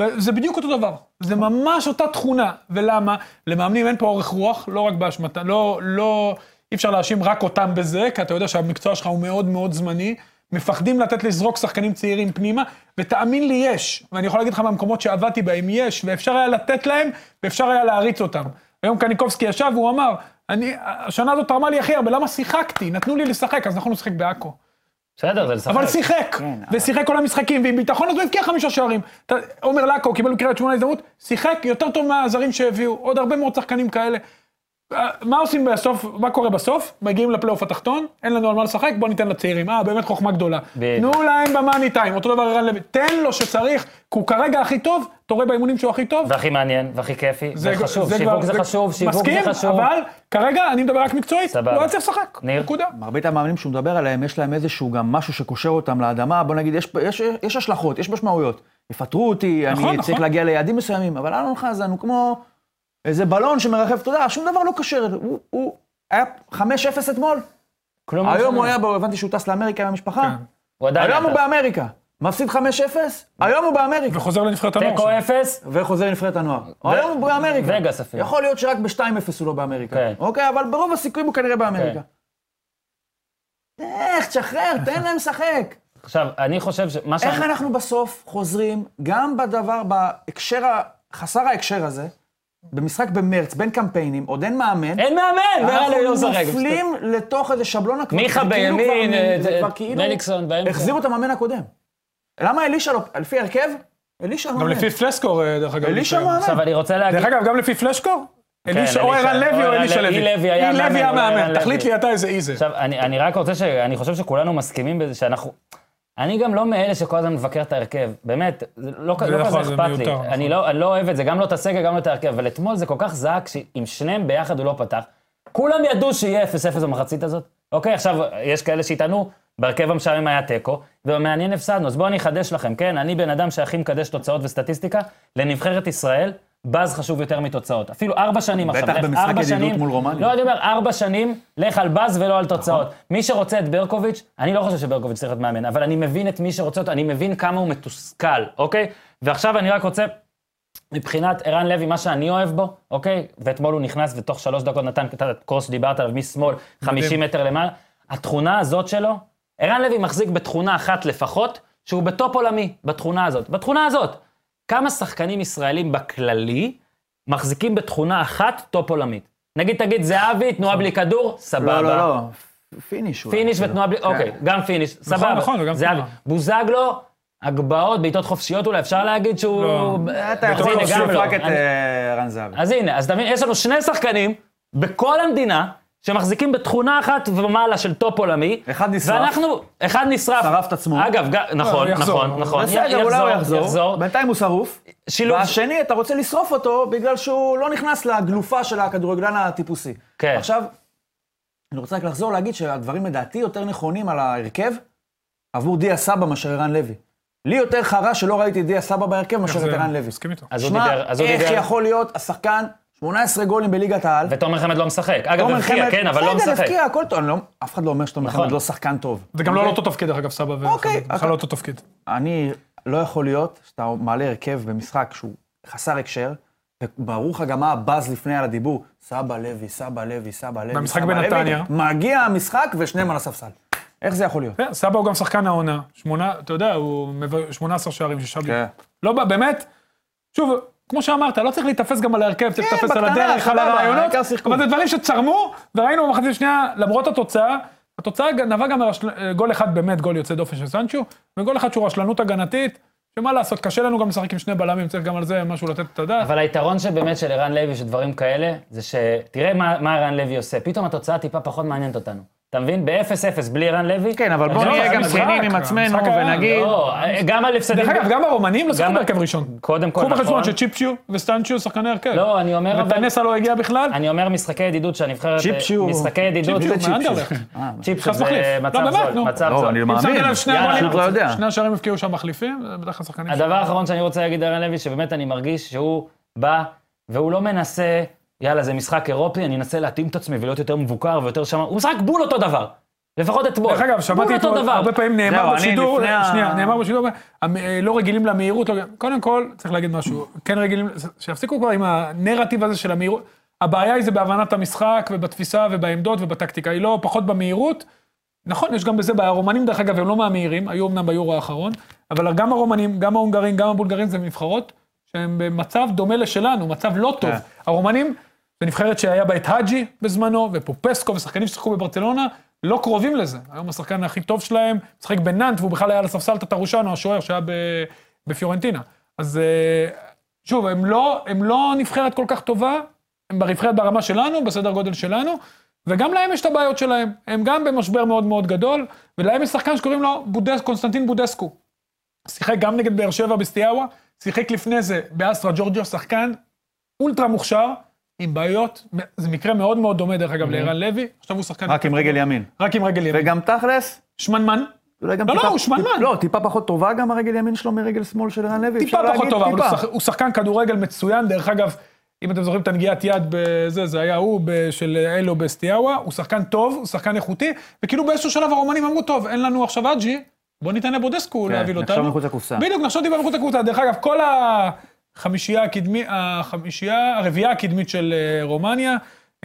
וזה- בדיוק אותו דבר. זה ממש אותה תכונה. ולמה? למאמנים אין פה אורך רוח, לא רק באשמתה, לא, לא, אי אפשר להאשים רק אותם בזה, כי אתה יודע שהמקצוע שלך הוא מאוד מאוד זמני. מפחדים לתת לזרוק שחקנים צעירים פנימה, ותאמין לי, יש. ואני יכול להגיד לך מהמקומות שעבדתי בהם, יש, ואפשר היה לתת להם, ואפשר היה להריץ אותם. היום קניקובסקי ישב והוא אמר, אני, השנה הזאת תרמה לי הכי הרבה, למה שיחקתי? נתנו לי לשחק, אז אנחנו נשחק בעכו. בסדר, זה לשחק. אבל שיחק, כן, אבל- ושיחק כל המשחקים, ועם ביטחון אז הוא הבקיע חמישה שערים. עומר לקו קיבל בקריית שמונה הזדמנות, שיחק יותר טוב מהזרים שהביאו, עוד הרבה מאוד שחקנים כאלה. אה, מה עושים בסוף, מה קורה בסוף? מגיעים לפלייאוף התחתון, אין לנו על מה לשחק, בוא ניתן לצעירים. אה, באמת חוכמה גדולה. תנו להם במאני טיים, אותו דבר ערן לוי. תן לו שצריך, כי הוא כרגע הכי טוב, אתה רואה באימונים שהוא הכי טוב. והכי מעניין, והכי כיפי, זה חשוב, שיווק זה חשוב, שיווק זה מסכים, חשוב. אבל כרגע אני מדבר רק מקצועית, היה צריך לשחק. ניר? נקודה. מרבית המאמנים שהוא מדבר עליהם, יש להם איזשהו גם משהו שקושר אותם לאדמה, בוא נגיד, יש, יש, יש השלכות, יש משמעויות. יפטרו אותי, נכון, אני נכון. צריך להגיע ליעדים מסוימים, אבל אלון חזן הוא כמו איזה בלון שמרחף, אתה יודע, שום דבר לא קשר, הוא, הוא היה 5-0 אתמול, כלום לא היום. הוא היה, בו- הבנתי שהוא טס לאמריקה עם המשפחה, כן. הוא עדיין היום הוא. באמריקה, מפסיד 5-0, היום הוא באמריקה, וחוזר לנבחרת הנוער. תיקו שלו. אפס, וחוזר לנבחרת הנוער. היום הוא באמריקה. וגאס אפילו. יכול להיות שרק ב-2-0 הוא לא באמריקה. כן. אוקיי, אבל ברוב הסיכויים הוא כנראה באמריקה. כן. איך, תשחרר, תן להם לשחק. עכשיו, אני חושב שמה איך שאני... אנחנו בסוף חוזרים, גם בדבר, בהקשר, חסר ההקשר הזה, במשחק במרץ, בין קמפיינים, עוד אין מאמן, אין מאמן, לא אנחנו. נופלים לתוך איזה שבלונה כבר. מיכה כאילו בימין, כבר- אה, זה אה, כבר כאילו מליקסון באמצע. החזירו את המאמן הקודם. למה אלישע לא, לפי הרכב? אלישע גם מאמן. לפי פלסקור, אה, דרך אגב. אלישע. מאמן. עכשיו, אני רוצה להגיד... דרך אגב, גם לפי פלשקור? אלישע, או ערן לוי או אלישע לוי. לוי. אי לוי היה לוי. תחליט לי אתה איזה אי זה. עכשיו, אני, אני רק רוצה ש... אני חושב שכולנו מסכימים בזה שאנחנו... אני גם לא מאלה שכל הזמן מבקר את ההרכב. באמת, לא, לא נכון, כזה זה אכפת לי. מיותר, נכון. אני, לא, אני לא אוהב את זה, גם לא את הסגל, גם לא את ההרכב. אבל אתמול זה כל כך זעק, שאם שניהם ביחד הוא לא פתח, כולם ידעו שיהיה 0-0 במחצית הזאת. אוקיי, עכשיו, יש כאלה שיטענו, בהרכב המשעמם היה תיקו, ובמעניין הפסדנו. אז בואו אני אחדש לכם, כן? אני בן אדם שהכי מקדש תוצאות וסטטיסטיקה, לנבחרת ישראל, בז חשוב יותר מתוצאות. אפילו ארבע שנים עכשיו. בטח במשחק ידידות שנים- מול רומניה. לא, אני אומר, ארבע שנים, לך על בז ולא על תוצאות. מי שרוצה את ברקוביץ', אני לא חושב שברקוביץ' צריך להיות מאמן, אבל אני מבין את מי שרוצה אותו, אני מבין כמה הוא מתוסכל, אוקיי? ועכשיו אני רק רוצה, מבחינת ערן לוי, מה שאני אוהב בו, אוקיי? ואתמול הוא נכנס ותוך שלוש דקות נתן את הקורס שדיברת עליו משמאל, 50 מטר למעלה. התכונה הזאת שלו, ערן לוי מחזיק בתכונה אחת לפחות, שהוא בטופ עולמי, בתכונה הזאת. בתכונה הזאת. כמה שחקנים ישראלים בכללי מחזיקים בתכונה אחת top עולמית? נגיד, תגיד, זהבי, תנועה בלי כדור, סבבה. לא, לא, לא. finish אולי. finish ותנועה בלי, אוקיי, גם finish, סבבה. נכון, וגם זהבי. תנועה. בוזגלו, הגבהות, בעיטות חופשיות אולי, אפשר להגיד שהוא... לא. אתה אז יכול להוסיף גם לא. רק את אה, ערן זהבי. אז הנה, אז אתה מבין, יש לנו שני שחקנים בכל המדינה שמחזיקים בתכונה אחת ומעלה של top עולמי. אחד נשרף. ואנחנו, אחד נשרף. שרף את עצמו. אגב, ג- נכון, יחזור. נכון, נכון. בסדר, אולי הוא יחזור. יחזור. בינתיים הוא שרוף. שילוב- והשני, אתה רוצה לשרוף אותו בגלל שהוא לא נכנס לגלופה של הכדורגלן הטיפוסי. כן. עכשיו, אני רוצה רק לחזור להגיד שהדברים לדעתי יותר נכונים על ההרכב עבור דיה סבא מאשר ערן לוי. לי יותר חרה שלא ראיתי את דיה סבא בהרכב מאשר את ערן לוי. מסכים איתו. אז הוא שמע, דיבר, אז הוא איך דיבר. יכול להיות השחקן, 18 גולים בליגת העל, ותומר חמד לא משחק. אגב, הבקיע, חמד- כן, אבל לא בסדר, משחק. הבקיע, הכל טוב. לא- אף אחד לא אומר שתומר נכון. חמד לא שחקן טוב. זה גם לא על אותו תפקיד, דרך אגב, סבא וחמד. אוקיי, בכלל לא אותו תפקיד. אני, לא יכול להיות שאתה מעלה הרכב במשחק שהוא חסר הקשר, וברור לך גם מה הבאז לפני על הדיבור, סבא לוי, סבא לוי, סבא לוי, במשחק. בנתניה. מגיע המשחק ושניהם על הספסל. איך זה יכול להיות? כן, סבא הוא גם שחקן העונה. שמונה, אתה יודע, הוא מביא 18 שערים, שישה בלי. כן. לא, בא, באמת, שוב, כמו שאמרת, לא צריך להיתפס גם על ההרכב, צריך להיתפס על הדרך, על הרעיונות. אבל זה דברים שצרמו, וראינו במחצית השנייה, למרות התוצאה, התוצאה נבעה גם מגול אחד באמת, גול יוצא דופן של סנצ'ו, וגול אחד שהוא רשלנות הגנתית, שמה לעשות, קשה לנו גם לשחק עם שני בלמים, צריך גם על זה משהו לתת את הדעת. אבל היתרון שבאמת של ערן לוי, שדברים כאלה, זה שתראה מה ערן לוי עושה. פתאום התוצאה טיפה פחות מעניינת אותנו. אתה מבין? ב-0-0 בלי ערן לוי. כן, אבל בוא לא, נהיה גם משחק, כנים עם עצמנו ונגיד... לא, גם על הפסדים. דרך אגב, גם הרומנים לא שיחקו גם- בהרכב ראשון. קודם כל, קחו בחשבון נכון. שצ'יפצ'יו וסטנצ'יו שחקני הרכב. לא, אני אומר. וטנסה לא הגיע בכלל. אני אומר משחקי ידידות שהנבחרת... צ'יפצ'יו. משחקי ידידות... צ'יפצ'יו, צ'יפצ'יו. אה, מחליף. זה מצב לא, באמת, זול. נו. מצב לא, זול. אני מאמין. פשוט לא יודע. שני השערים הבקיעו שם מחליפים, זה בדרך כלל שחקנים. הדבר האחרון שאני רוצה להגיד לערן לוי, שבאמת אני מרגיש שהוא בא, והוא לא מנסה, יאללה, זה משחק אירופי, אני אנסה להתאים את עצמי ולהיות יותר מבוקר ויותר שם, הוא משחק בול אותו דבר. לפחות אתמול. דרך אגב, שמעתי אתמול, דבר. הרבה פעמים נאמר בשידור, שנייה, נאמר בשידור, אה, לא רגילים למהירות, לא- קודם כל, צריך להגיד משהו, כן רגילים, שיפסיקו כבר עם הנרטיב הזה של המהירות. הבעיה היא זה בהבנת המשחק ובתפיסה ובעמדות ובטקטיקה, היא לא פחות במהירות. נכון, יש גם בזה בעיה, הרומנים דרך אגב הם לא מהמהירים, היו אמנם ביורו האחרון, אבל גם הרומנים, גם ההונגרים, גם הבולגרים זה נבחרות שהם במצב דומה לשלנו, מצב לא טוב. כן. הרומנים זו נבחרת שהיה בה את האג'י בזמנו, ופופסקו ושחקנים ששיחקו בברצלונה, לא קרובים לזה. היום השחקן הכי טוב שלהם, משחק בנאנט, והוא בכלל היה על הספסל טטרושנו, השוער שהיה בפיורנטינה. אז אה, שוב, הם לא, הם לא נבחרת כל כך טובה, הם בנבחרת ברמה שלנו, בסדר גודל שלנו, וגם להם יש את הבעיות שלהם. הם גם במשבר מאוד מאוד גדול, ולהם יש שחקן שקוראים לו בודס, קונסטנטין בודסקו. שיחק גם נגד באר שבע בסטיאווה, שיחק לפני זה באסטרה ג'ורג'ו, שחקן אולטרה מוכשר, עם בעיות, זה מקרה מאוד מאוד דומה דרך אגב לערן לוי, עכשיו הוא שחקן... רק עם רגל ימין. רק עם רגל ימין. וגם תכלס, שמנמן, אולי גם לא, לא, הוא שמנמן. לא, טיפה פחות טובה גם הרגל ימין שלו מרגל שמאל של ערן לוי. טיפה פחות טובה, אבל הוא שחקן כדורגל מצוין, דרך אגב, אם אתם זוכרים את הנגיעת יד בזה, זה היה הוא של אלו בסטיאבה, הוא שחקן טוב, הוא שחקן איכותי, וכאילו באיזשהו שלב הרומנים אמרו, טוב, אין לנו עכשיו אג'י, בוא ניתן לבודסקו כן, להביא נחשוב אותנו. מחוץ לקופסה. בדיוק, נחשוב טיפה מחוץ לקבוצה. דרך אגב, כל החמישייה הקדמית, החמישייה, הרביעייה הקדמית של אה, רומניה,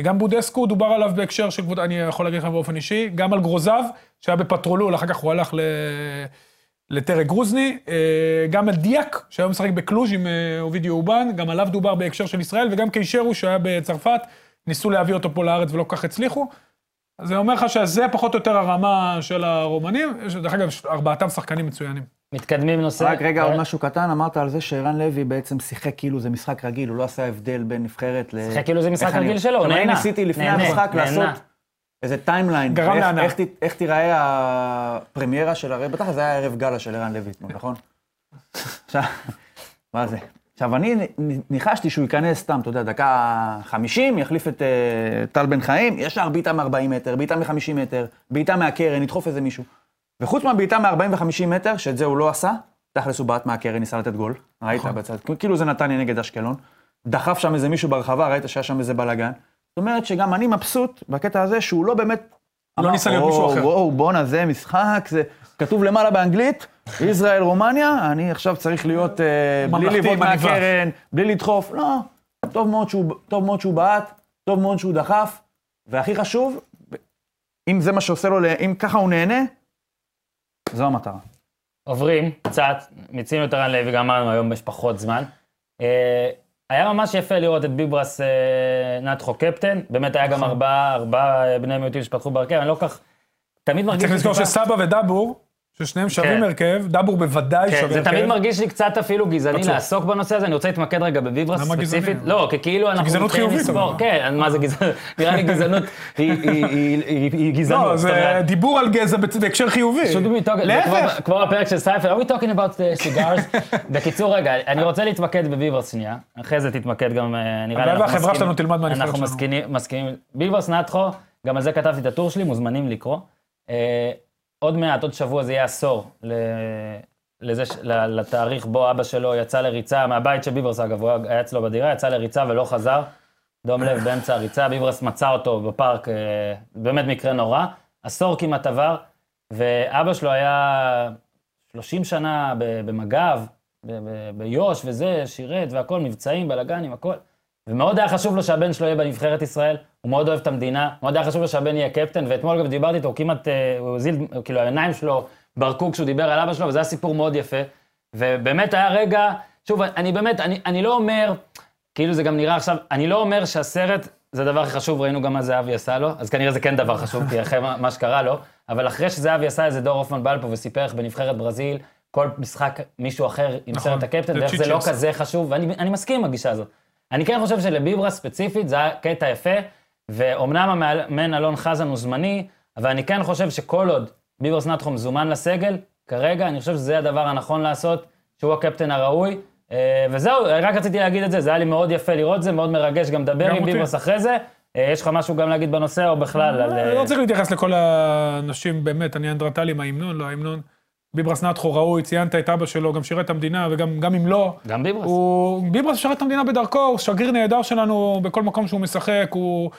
גם בודסקו דובר עליו בהקשר של קבוצה, אני יכול להגיד לך באופן אישי, גם על גרוזב, שהיה בפטרולול, אחר כך הוא הלך ל... לטרק גרוזני, אה, גם על דיאק, שהיום משחק בקלוז' עם אה, אובידיו הובאן, גם עליו דובר בהקשר של ישראל, וגם קיישרו, שהיה בצרפת, ניסו להביא אותו פה לארץ ולא כל כך הצליחו. אז זה אומר לך שזה פחות או יותר הרמה של הרומנים, דרך אגב, ארבעתם שחקנים מצוינים. מתקדמים נושא. רק רגע, עוד אה, משהו קטן, אמרת על זה שערן לוי בעצם שיחק כאילו זה משחק רגיל, הוא לא עשה הבדל בין נבחרת ל... שיחק כאילו זה משחק רגיל שלו, עכשיו, אני נהנה. ניסיתי לפני נהנה, המשחק נהנה. לעשות איזה timeline. גרם איך- תיראה הפרמיירה של הרי, בטח זה היה ערב גאלה של ערן לוי אתמול, נכון? עכשיו, מה זה? עכשיו, אני ניחשתי שהוא ייכנס סתם, אתה יודע, דקה 50, יחליף את אה, טל בן חיים, ישר בעיטה מ-40 מטר, בעיטה מ-50 מטר, בעיטה מהקרן, ידחוף איזה מישהו. וחוץ מהבעיטה מ-40 ו-50 מטר, שאת זה הוא לא עשה, תכלס הוא בעט מהקרן, ניסה לתת גול. ראית נכון. בצד, כאילו זה נתניה נגד אשקלון. דחף שם איזה מישהו ברחבה, ראית שהיה שם איזה בלאגן. זאת אומרת שגם אני מבסוט בקטע הזה שהוא לא באמת... לא אמר, ניסה להיות "או, מישהו אחר." וואו, בואנה, זה משחק, זה כתוב למעלה באנגלית, ישראל רומניה, אני עכשיו צריך להיות אה, בלי לבעוט. מהקרן, בלי לדחוף, לא, טוב מאוד שהוא, טוב מאוד שהוא בעט, טוב מאוד שהוא דחף, והכי חשוב, אם זה מה שעושה לו, אם ככה הוא נהנה, זו המטרה. עוברים קצת, מיצינו את ערן לוי, גם אמרנו, היום יש פחות זמן. אה, היה ממש יפה לראות את ביברס אה, נתחו קפטן, באמת היה נכון. גם ארבעה, ארבעה בני מיעוטים שפתחו בהרכב, אני לא כל כך... תמיד מרגיש צריך לזכור שסבא ודבור, ששניהם שווים כן. הרכב, דבור בוודאי כן, שווה זה הרכב. תמיד מרגיש לי קצת אפילו גזעני בטוח. לעסוק בנושא הזה, אני רוצה להתמקד רגע גזעני? ספציפית. לא, כי כאילו אנחנו גזענות חיובית, לספור. כן, מה זה גזענות? נראה לי גזענות היא- היא- היא היא- היא גזענות. לא, זה אומרת, דיבור על גזע בהקשר חיובי. זה להפך. כמו- הפרק של סייפר, are we talking about uh, cigars? בקיצור, רגע, אני רוצה להתמקד בביברס שנייה, אחרי זה תתמקד גם, אה, נראה לי אנחנו מסכימים- שלנו תלמד אנחנו שלנו. מסכימים- מסכימים. ביברס נתחו, גם על זה כתבתי את הטור שלי, מוזמנים לקרוא. עוד מעט, עוד שבוע זה יהיה עשור לזה, לתאריך בו אבא שלו יצא לריצה, מהבית של ביברס אגב, הוא היה אצלו בדירה, יצא לריצה ולא חזר. דום לב באמצע הריצה, ביברס מצא אותו בפארק, אה, באמת מקרה נורא. עשור כמעט עבר, ואבא שלו היה 30 שנה במג"ב, ביו"ש וזה, שירת והכל, מבצעים, בלאגנים, הכל. ומאוד היה חשוב לו שהבן שלו יהיה בנבחרת ישראל, הוא מאוד אוהב את המדינה, מאוד היה חשוב לו שהבן יהיה קפטן, ואתמול גם דיברתי איתו, הוא כמעט, אה, הוא הזיל, כאילו העיניים שלו ברקו כשהוא דיבר על אבא שלו, וזה היה סיפור מאוד יפה. ובאמת היה רגע, שוב, אני באמת, אני, אני לא אומר, כאילו זה גם נראה עכשיו, אני לא אומר שהסרט זה הדבר הכי חשוב, ראינו גם מה זהבי עשה לו, אז כנראה זה כן דבר חשוב, כי אחרי מה, מה שקרה לו, אבל אחרי שזהבי עשה איזה דור הופמן בא לפה וסיפר איך בנבחרת ברזיל, כל משחק מישהו אחר עם נכון, סרט הקפטן, ואיך זה לא. כזה חשוב, ואני אני מסכים עם הגישה הזאת. אני כן חושב שלביברה ספציפית זה היה קטע יפה, ואומנם המאמן אלון חזן הוא זמני, אבל אני כן חושב שכל עוד ביברס נתחו מזומן לסגל, כרגע אני חושב שזה הדבר הנכון לעשות, שהוא הקפטן הראוי. אה, וזהו, רק רציתי להגיד את זה, זה היה לי מאוד יפה לראות זה, מאוד מרגש גם לדבר עם. ביברס אחרי זה. אה, יש לך משהו גם להגיד בנושא, או בכלל על... אני אה, לא צריך להתייחס לכל האנשים, באמת, הניאנדרטלים, ההמנון, לא ההמנון. ביברס נתחו ראוי, ציינת את אבא שלו, גם שירת את המדינה, וגם גם אם לא, גם ביברס. הוא... ביברס שירת את המדינה בדרכו, הוא שגריר נהדר שלנו בכל מקום שהוא משחק, הוא...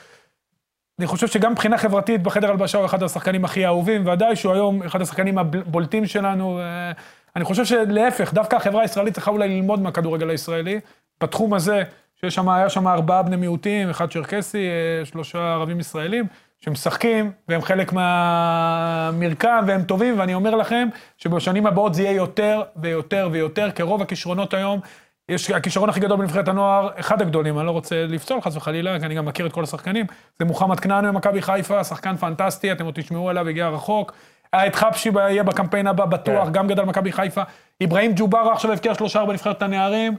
אני חושב שגם מבחינה חברתית בחדר הלבשה הוא אחד השחקנים הכי אהובים, ודאי שהוא היום אחד השחקנים הבולטים שלנו. אה, אני חושב שלהפך, דווקא החברה הישראלית צריכה אולי ללמוד מהכדורגל הישראלי, בתחום הזה, שיש שם, היה שם ארבעה בני מיעוטים, אחד צ'רקסי, אה, שלושה ערבים ישראלים, שמשחקים, והם חלק מהמרקם, והם טובים, ואני אומר לכם שבשנים הבאות זה יהיה יותר ויותר ויותר, כי רוב הכישרונות היום יש הכישרון הכי גדול בנבחרת הנוער, אחד הגדולים, אני לא רוצה לפסול חס וחלילה, כי אני גם מכיר את כל השחקנים, זה מוחמד כנעני ממכבי חיפה, שחקן פנטסטי, אתם עוד תשמעו עליו, הגיע רחוק. היה את חבשי, יהיה בקמפיין הבא בטוח, כן. גם גדל במכבי חיפה. אברהים ג'ובארה עכשיו הבקיע שלושה בנבחרת הנערים,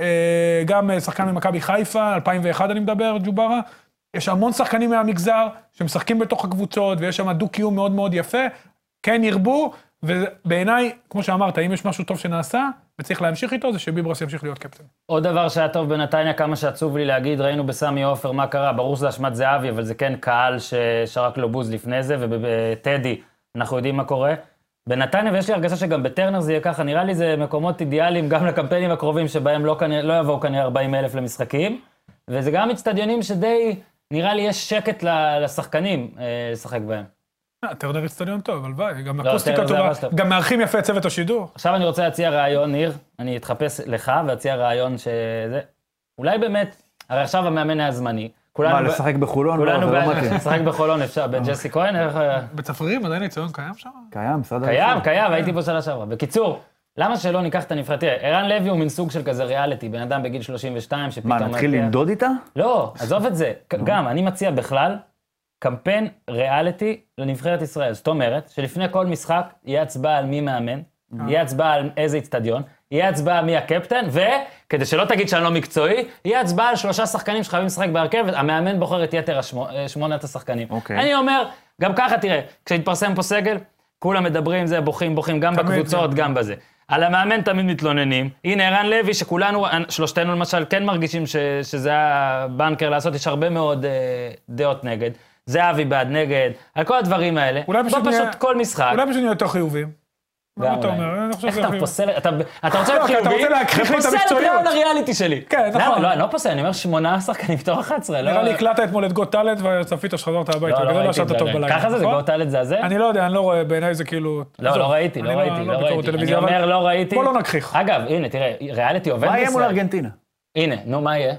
אה, גם אה, שחקן ממכבי חיפה, 2001 אני מדבר, ג'ובארה. יש המון שחקנים מהמגזר שמשחקים בתוך הקבוצות, ויש שם דו-קיום מאוד מאוד יפה. כן ירבו, ובעיניי, כמו שאמרת, אם יש משהו טוב שנעשה, וצריך להמשיך איתו, זה שביברס ימשיך להיות קפטן. עוד דבר שהיה טוב בנתניה, כמה שעצוב לי להגיד, ראינו בסמי עופר מה קרה, ברור שזה אשמת זהבי, אבל זה כן קהל ששרק לו בוז לפני זה, ובטדי, אנחנו יודעים מה קורה. בנתניה, ויש לי הרגשה שגם בטרנר זה יהיה ככה, נראה לי זה מקומות אידיאליים גם לקמפיינים הקרובים, שבהם לא, לא יבואו כנראה 40 אלף למשחקים, וזה גם אצטדיונים שדי, נראה לי יש שקט ל- לשחקנים אה, לשחק בהם. אה, טרנר אצטדיון טוב, הלוואי, גם לא, אקוסטיקה טובה. גם מארחים יפה את צוות השידור. עכשיו אני רוצה להציע רעיון, ניר, אני אתחפש לך ואציע רעיון שזה... אולי באמת, הרי עכשיו המאמן היה זמני. מה, לשחק בחולון? לא, כולנו זה לא. לשחק בחולון אפשר, בג'סי כהן, איך... בצפרירים עדיין ניסיון קיים שם? קיים, משרד קיים. קיים, הייתי פה שנה שעברה. בקיצור, למה שלא ניקח את הנבחרת? תראה, ערן לוי הוא מין סוג של כזה ריאליטי, בן אדם בגיל 32 שפתאום... מה, נתחיל למדוד איתה? לא, עזוב את זה. גם, אני מציע בכלל קמפיין ריאליטי לנבחרת ישראל. זאת אומרת, שלפני כל משחק יהיה הצבעה על מי מאמן, יהיה הצבעה על איזה איצטדיון, יהיה הצבעה מי הקפטן, וכדי שלא תגיד שאני לא מקצועי, יהיה הצבעה על שלושה שחקנים שחייבים לשחק בהרכב, המאמן בוחר את יתר השמו- אה, שמונת השחקנים. אוקיי. אני אומר, גם ככה, תראה, כשהתפרסם פה סגל, כולם מדברים, זה, בוכים, בוכים, גם בקבוצות, כן. גם בזה. על המאמן תמיד מתלוננים. הנה, ערן לוי, שכולנו, שלושתנו למשל, כן מרגישים ש, שזה הבנקר לעשות, יש הרבה מאוד אה, דעות נגד. זהבי בעד נגד, על כל הדברים האלה. אולי בוא פשוט פשוט נהיה- כל משחק. אולי פשוט נהיה יותר חיוביים. מה אתה. אומר? אני חושב איך אתה. פוסל, אתה, אתה רוצה להיות לא, אתה חיובי, רוצה להכחיש לי את ופוסל את המקצועיות. הריאליטי שלי. כן? נכון. לא, אני לא פוסל, אני אומר שמונה שחקנים מתוך 11. נראה לא- לי הקלטת אתמול את גוט טאלנט וצפית שחזרת הביתה, לא, לא ראיתי את זה. ככה זה, זה נכון? גאוטלת זה הזה? אני לא יודע, אני לא רואה, בעיניי זה כאילו... לא, עזוב, לא ראיתי, לא אני ראיתי, לא ראיתי. אני טלוויזיה, אבל אומר, לא ראיתי. בוא לא נכחיך. אגב, הנה, תראה, ריאליטי עובד מה יהיה מול בישראל. ארגנטינה? הנה, נו, מה יהיה?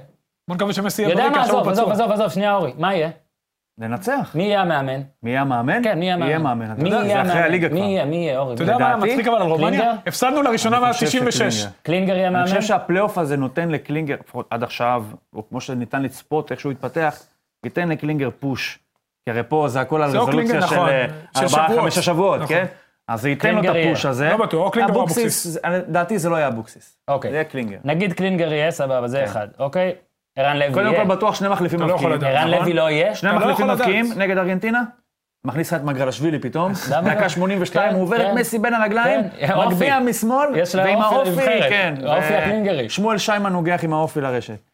בוא נקווה שמסי יהיה בריא, כי עכשיו עזוב, הוא עזוב, פצוע. עזוב, עזוב, שנייה, אורי, מה יהיה? לנצח. מי יהיה המאמן? מי יהיה המאמן? כן, מי יהיה המאמן? יהיה מאמן, אתה מי יהיה זה אחרי המאמן? הליגה מי כבר. יהיה, מי יהיה, אורי? אתה יודע מה מצחיק אבל על רומניה? הפסדנו לראשונה מאז חושב 96. שקלינגר. קלינגר יהיה אני מאמן? חושב שהפלייאוף הזה נותן לקלינגר, לפחות עד עכשיו, או כמו שניתן לצפות, איך שהוא התפתח, ייתן לקלינגר push. כי הרי פה זה הכל על רזולוציה של נכון, אה, של ארבעה, שבועות. חמישה שבועות, נכון. כן? אז זה ייתן לו את. ה push הזה. לא בטוח, או קלינגר או אבוקסיס, לדעתי זה לא יהיה אבוקסיס. אוקיי. זה יהיה קלינגר. נגיד קלינגר יהיה, סבבה, זה כן. אחד, אוקיי? ערן לוי קודם יהיה. כל בטוח שני מחליפים לא מבקיעים. ערן נכון? לוי לא יהיה? שני לא מחליפים. מבקיעים נגד ארגנטינה, מכניס לך את מגרלשווילי פתאום, לא? דקה 82, כן, הוא עובר כן. את מסי בין הרגליים, כן, אופי. מגביה משמאל, ועם אופי האופי. כן. האופי הקלינגרי. שמואל שיימן נוגח עם האופי לרשת.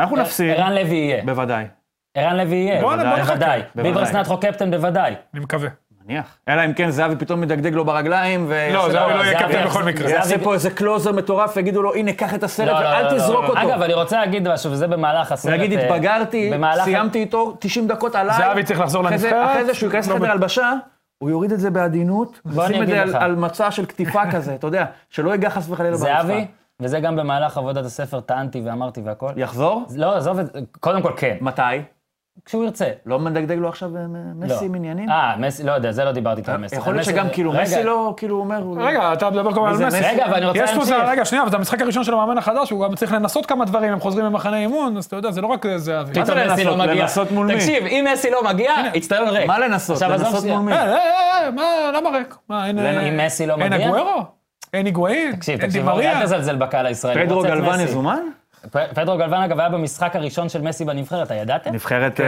אנחנו נפסיד, ערן לוי יהיה. בוודאי. ערן לוי יהיה. בוודאי. בוודאי. ביברס נתחו קפטן בוודאי. אני מקווה. מניח. אלא אם כן זהבי פתאום מדגדג לו ברגליים, ויעשה לא, לו- זהבי לא יהיה קפטן בכל מקרה. יעשה פה איזה קלוזר מטורף, ויגידו לו, הנה, קח את הסרט, לא, לא, ואל לא, לא, תזרוק לא. אותו. אגב, אני רוצה להגיד משהו, וזה במהלך הסרט. ולהגיד, אה, התבגרתי, סיימתי איתו 90 דקות עליי. זהבי צריך לחזור לנבחרת. אחרי זה שהוא ייכנס לא לחדר הלבשה, הוא יוריד את זה בעדינות, ושים את זה על מצע של קטיפה כזה, אתה יודע, שלא ייגע חס וחלילה ברצפה. זהבי, וזה גם במהלך עבודת הספר טענתי ואמרתי והכל. יחזור? לא, עזוב את זה, קודם כל כן, מתי? כשהוא ירצה. לא מדגדג לו עכשיו אה, מסי עם עניינים? אה, מסי, לא יודע, זה לא דיברתי איתו על מסי. יכול להיות שגם כאילו מסי לא, כאילו אומר... רגע, אתה מדבר כל הזמן על מסי. רגע, אבל אני רוצה יש פה זה, להמשיך. רגע, שנייה, אבל זה המשחק הראשון של המאמן החדש, הוא גם צריך לנסות כמה דברים, הם חוזרים ממחנה אימון, אז אתה יודע, זה לא רק זה פתאום מסי לא לנסות? מגיע. לנסות מול מי? תקשיב, אם מסי לא מגיע, איצטדיון ריק. מה לנסות? לנסות. מול מי? אה, אה, מה, למה ריק? מה, אין... אם מסי לא אין מגיע? אגוארו? אין היגואין? תקשיב, אין תקשיב? אל תזלזל בקהל הישראלי. פדרו גלוון. יזומן? פדרו גלוון, אגב, היה במשחק הראשון של מסי בנבחרת, הידעתם? נבחרת כן,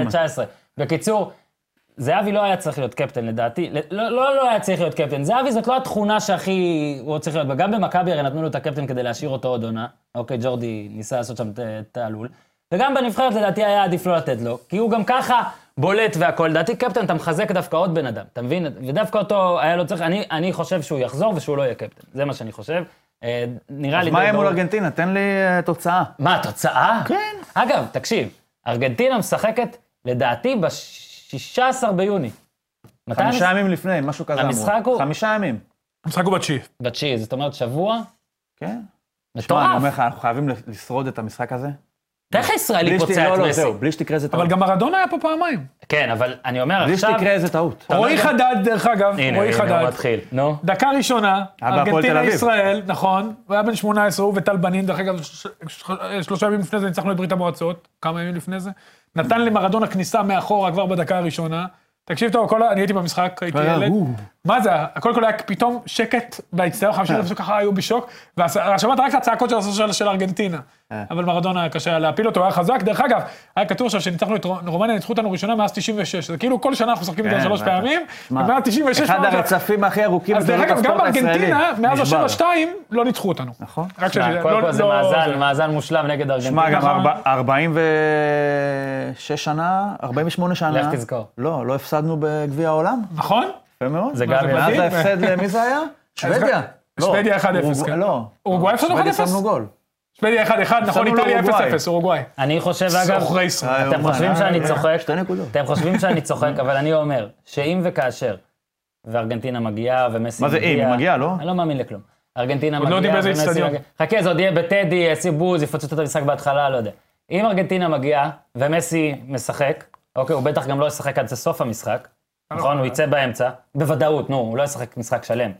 אה, 19. בקיצור, זהבי לא היה צריך להיות קפטן לדעתי, לא, לא, לא היה צריך להיות קפטן. זהבי זאת לא התכונה שהכי הוא צריך להיות בה. גם במכבי הרי נתנו לו את הקפטן כדי להשאיר אותו עוד עונה. אוקיי, ג'ורדי ניסה לעשות שם תעלול. וגם בנבחרת לדעתי היה עדיף לא לתת לו, כי הוא גם ככה בולט והכול. לדעתי קפטן, אתה מחזק דווקא עוד בן אדם, אתה מבין? ודווקא אותו היה לו צריך, אני, אני חושב שהוא יחזור ושהוא לא יהיה קפטן. זה מה שאני חושב. אה, נראה אז לי... מה די יהיה מול. ארגנטינה? תן לי אה, תוצאה. מה, התוצאה? כן. אגב, תקשיב, ארגנטינה משחקת, לדעתי, ב-16 ביוני. חמישה ימים לפני, משהו כזה אמרו. המשחק הוא- חמישה ימים. המשחק הוא בתשיעי. בתשיעי, זאת אומרת שבוע כן. שמע, מטורף. אני אומר לך, אנחנו חייבים לשרוד את המשחק הזה. איך הישראלי בלי פוצע שת- לא, את לא, מסי? בלי שתקרה איזה טעות. אבל גם מרדונה היה פה פעמיים. כן, אבל אני אומר בלי עכשיו... שתקרה איזה טעות. אתה רועי חדד, דרך אגב, הנה, רועי הנה, הוא חדד. מתחיל. נו. דקה ראשונה, היה בהפועל תל ארגנטינה אביב. ישראל, נכון, הוא היה בן 18, הוא וטל בנין, דרך אגב, שלושה ימים לפני זה ניצחנו את ברית המועצות, כמה ימים לפני זה. נתן למרדונה כניסה מאחורה כבר בדקה הראשונה. תקשיב טוב, אני הייתי במשחק, הייתי היה, ילד. מה זה, הכל כל היה פתאום שקט באצטדיון, 50 אלף ככה היו בשוק, ושמעת רק את הצעקות של- של- של ארגנטינה. אה. אבל מרדונה היה קשה להפיל אותו, הוא היה חזק. דרך אגב, היה כתוב עכשיו שניצחנו את רומניה, ניצחו אותנו ראשונה מאז 96. זה כאילו כל שנה אנחנו משחקים איתם כן, שלוש. פעמים, ומאז 96... אחד הרצפים הכי ארוכים אז דרך אגב, גם. בארגנטינה, מאז נשבר. ה-7-2, לא ניצחו אותנו. נכון. רק שזה- לא- כל זה לא- מאזן, מאזן מושלם נגד ארגנטינה. שמע, גם נכון. ארבע- 46 שנה, 48 שנה. לך תזכור. לא, לא הפסדנו בגביע העולם. נכון? יפה מאוד. זה מה, גם זה מאז. ההפסד למי זה היה? שוודיה. לא, שוודיה 1-0, אורוגו- כן. לא. אורוגוואי הפסדנו שוודיה 1-0? שמנו גול. שוודיה 1-1, נכון, הפסדנו איטליה לאורוגוואי. 0-0, אורוגוואי. אני חושב, אגב, סוחרי ישראל. אתם יאומן, חושבים אה, שאני אה, צוחק? שתי נקודות. אתם חושבים שאני צוחק, אבל אני אומר, שאם וכאשר, וארגנטינה מגיעה, ומסי מה זה מגיע... אם? היא מגיעה, לא? אני לא מאמין לכלום. ארגנטינה עוד לא מגיעה, יודעים באיזה ומסי אצטדיון. מגיע... חכה, זה עוד יהיה בטדי, יעשו בוז, יפוצצו את המשחק בהתחלה, לא יודע. אם ארגנטינה מגיעה, ומסי משחק, אוקיי, הוא בטח גם לא ישחק עד סוף המשחק, נכון? הוא יצא באמצע, בוודאות, נו, הוא לא ישחק משחק שלם.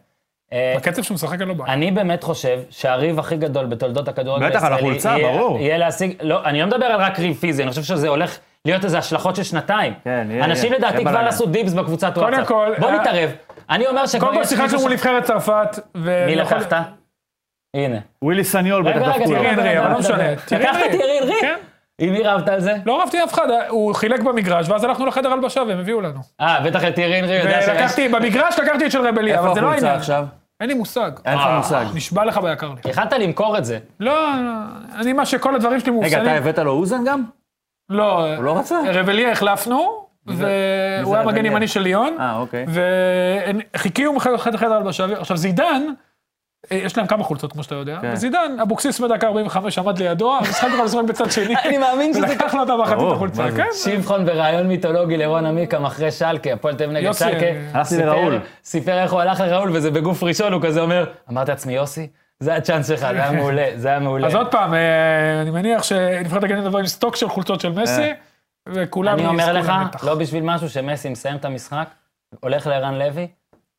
אה, בקצב שהוא משחק אני לא בא. אני באמת חושב שהריב הכי גדול בתולדות הכדורגל בטח, על הישראלי... החולצה, ברור. יהיה להשיג... לא, אני לא מדבר על רק ריב פיזי, אני חושב שזה הולך להיות איזה השלכות של שנתיים. כן, יהיה, אנשים. לדעתי כבר. עשו דיפס בקבוצת קודם וואטסאפ. כל, בוא אה, נתערב. אני אומר שכבר קודם כל שיחקנו מול נבחרת צרפת. ו- מי לקחת? הנה. ווילי סניול רגע, בטח רגע, דפקו לו. טירי רגע, הנרי, רגע, אבל לא רגע, משנה. רגע. לקחת הנרי. טירי הנרי? עם מי רבת על זה? לא רבתי אף אחד, הוא חילק במגרש, ואז הלכנו לחדר הלבשה והם הביאו לנו. אה, בטח את טירי הנרי יודע שיש... ולקחתי, במגרש לקחתי את של רבליה, איפה אבל זה לא החולצה העניין. עכשיו? אין לי מושג. אין לך אה. מושג. נשבע לך ביקר לי. יכלת למכור את זה. לא, אני מה שכל הדברים שלי רגע, מאופסנים. אתה הבאת לו אוזן גם? לא, הוא לא רצה? רבליה החלפנו, והוא היה מגן? ימני של ליון, אה, אוקיי. וחיכיו מחדר חדר הלבשה. עכשיו זידן, יש להם כמה חולצות כמו שאתה יודע, כן. וזידן, אבוקסיס בדקה 45 עמד לידו, המשחק בכלל לשחק בצד שני. אני מאמין שזה ולקח לו את ברור, החולצה? כן? שמחון בריאיון מיתולוגי לרון עמיקם אחרי שלקה, הפועל תל אביב נגד יוסי, שלקה. אה, הלכתי סיפר- לראול. סיפר איך הוא הלך לראול, וזה בגוף ראשון, הוא כזה אומר, אמרתי לעצמי, יוסי, זה הצ'אנס שלך, זה היה מעולה, זה היה מעולה. אז עוד פעם, אה, אני מניח שנבחרת הגנית תבוא עם סטוק של חולצות של מסי, וכולם אני אומר לך. לא בשביל משהו שמסי מסיים את המשחק, הולך לערן לוי,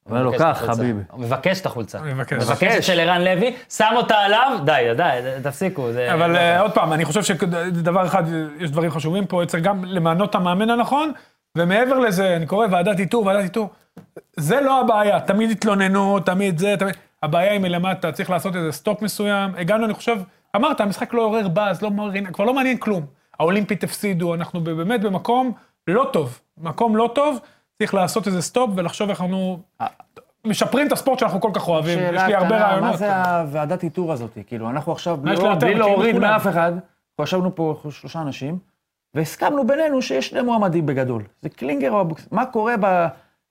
אומר לו, קח. חביבי. הוא מבקש את החולצה. אני מבקש. מבקש של ערן לוי, שם אותה עליו, די, די, תפסיקו. זה- אבל זה- אה, עוד פעם, אני חושב שדבר אחד, יש דברים חשובים פה, צריך גם למנות את המאמן הנכון, ומעבר לזה, אני קורא ועדת איתור, ועדת איתור. זה לא הבעיה, תמיד התלוננו, תמיד זה, תמיד... הבעיה היא מלמטה, צריך לעשות איזה stop מסוים. הגענו, אני חושב, אמרת, המשחק לא עורר באז, לא מעורר, כבר לא מעניין כלום. האולימפית הפסידו, אנחנו באמת במקום לא טוב. מקום לא טוב, צריך לעשות איזה stop ולחשוב איך אנחנו משפרים את הספורט שאנחנו כל כך אוהבים. יש לי הרבה רעיונות. מה זה הוועדת איתור הזאת? כאילו, אנחנו עכשיו, יש בלי- להוריד. מאף אחד, ישבנו פה שלושה אנשים, והסכמנו בינינו שיש שני מועמדים בגדול. זה קלינגר או אבוקסיס. מה קורה ב-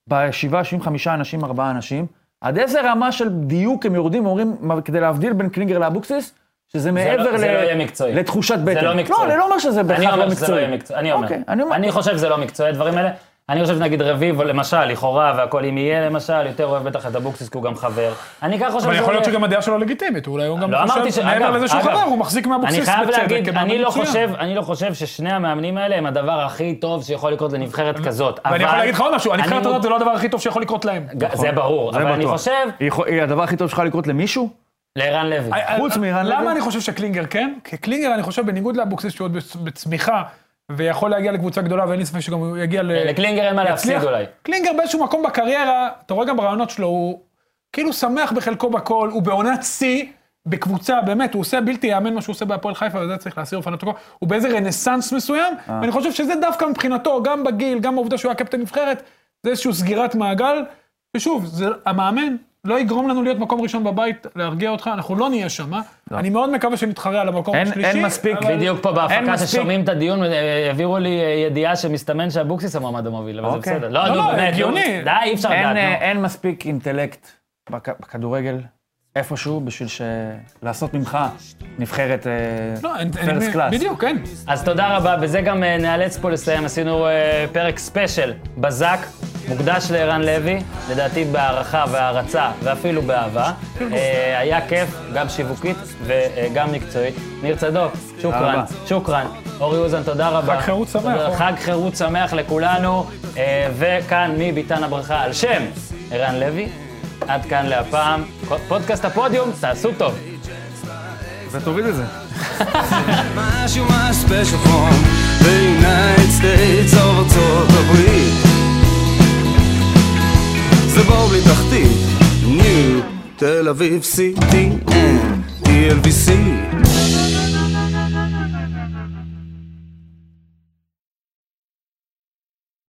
בשבעה, שבעים חמישה אנשים, ארבעה אנשים? עד איזה רמה של דיוק הם יורדים ואומרים, כדי להבדיל בין קלינגר לאבוקסיס, שזה זה מעבר לא- זה ל- לא יהיה מקצועי. לתחושת בטן. לא מקצועי. לא, אני לא אומר שזה אני בהכרח אומר לא שזה לא מקצועי. יהיה מקצועי, אני אומר. אוקיי, אני אומר. אני חושב שזה לא מקצועי, הדברים האלה. אני חושב שנגיד רביבו, למשל, לכאורה, והכל, אם יהיה למשל, יותר אוהב בטח את אבוקסיס, כי הוא גם חבר. אני ככה חושב אבל יכול להיות. שגם הדעה שלו לגיטימית, אולי הוא גם לא אמרתי ש... חושב, מעבר אגב, לזה שהוא אגב, חבר, הוא מחזיק מאבוקסיס אני חייב בצדק, אני לא. חושב, אני לא חושב ששני המאמנים האלה הם הדבר הכי טוב שיכול לקרות לנבחרת כזאת. ואני יכול להגיד לך עוד משהו, הנבחרת אני- הזאת זה לא הדבר הכי טוב שיכול לקרות להם. זה ברור, זה אבל אני. חושב, היא יכול- היא הדבר הכי טוב שיכול לקרות למישהו? לערן לוי. חוץ מערן לוי? למה אני חושב שקלינגר כן? כי קלינגר, אני חושב, בניגוד לאבוקסיס, שהוא עוד בצ- בצמיחה, ויכול להגיע לקבוצה גדולה, ואין לי ספק שגם הוא יגיע ל... לקלינגר אין מה להפסיד. אולי. קלינגר באיזשהו מקום בקריירה, אתה רואה גם ברעיונות שלו, הוא כאילו שמח בחלקו בכל, הוא בעונת שיא. בקבוצה, באמת, הוא עושה בלתי ייאמן מה שהוא עושה בהפועל חיפה, וזה צריך להסיר בפניו. הוא באיזה רנסאנס מסוים, ואני חושב שזה דווקא מבחינתו, גם בגיל, גם העובדה שהוא היה קפטן נבחרת, זה איזושהי סגירת מעגל. ושוב, זה, המאמן לא יגרום לנו להיות מקום ראשון בבית, להרגיע אותך, אנחנו לא נהיה שם. אני מאוד מקווה שנתחרה על המקום אין- השלישי. אין מספיק. אבל- בדיוק פה בהפקה. ששומעים את הדיון, אה, העבירו לי אה, ידיעה שמסתמן שאבוקסיס המועמד המוביל, אבל זה אוקיי. בסדר. לא, לא, באמת, הגיוני. די, אי אפשר לדעת, אה. אין מספיק אינטלקט בכ- בכדורגל איפשהו בשביל ש... לעשות ממך נבחרת אין, first class. בדיוק, כן. אז תודה רבה, בזה גם אה, נאלץ פה לסיים. עשינו אה, פרק special בזק, מוקדש לערן לוי, לדעתי בהערכה והערצה ואפילו באהבה. אה, היה כיף, גם שיווקית וגם מקצועית. ניר צדוק, شكرا, רבה. شكرا. אורי אוזן, תודה רבה. חג חירות שמח. חג חירות שמח לכולנו, אה, וכאן מביתן הברכה על שם ערן לוי. עד כאן להפעם. פודקאסט הפודיום, תעשו טוב. ותוריד את זה. משהו מה from the United States of ארצות הברית זה בור בלי תחתית, ניו, תל אביב, CTN, TLVC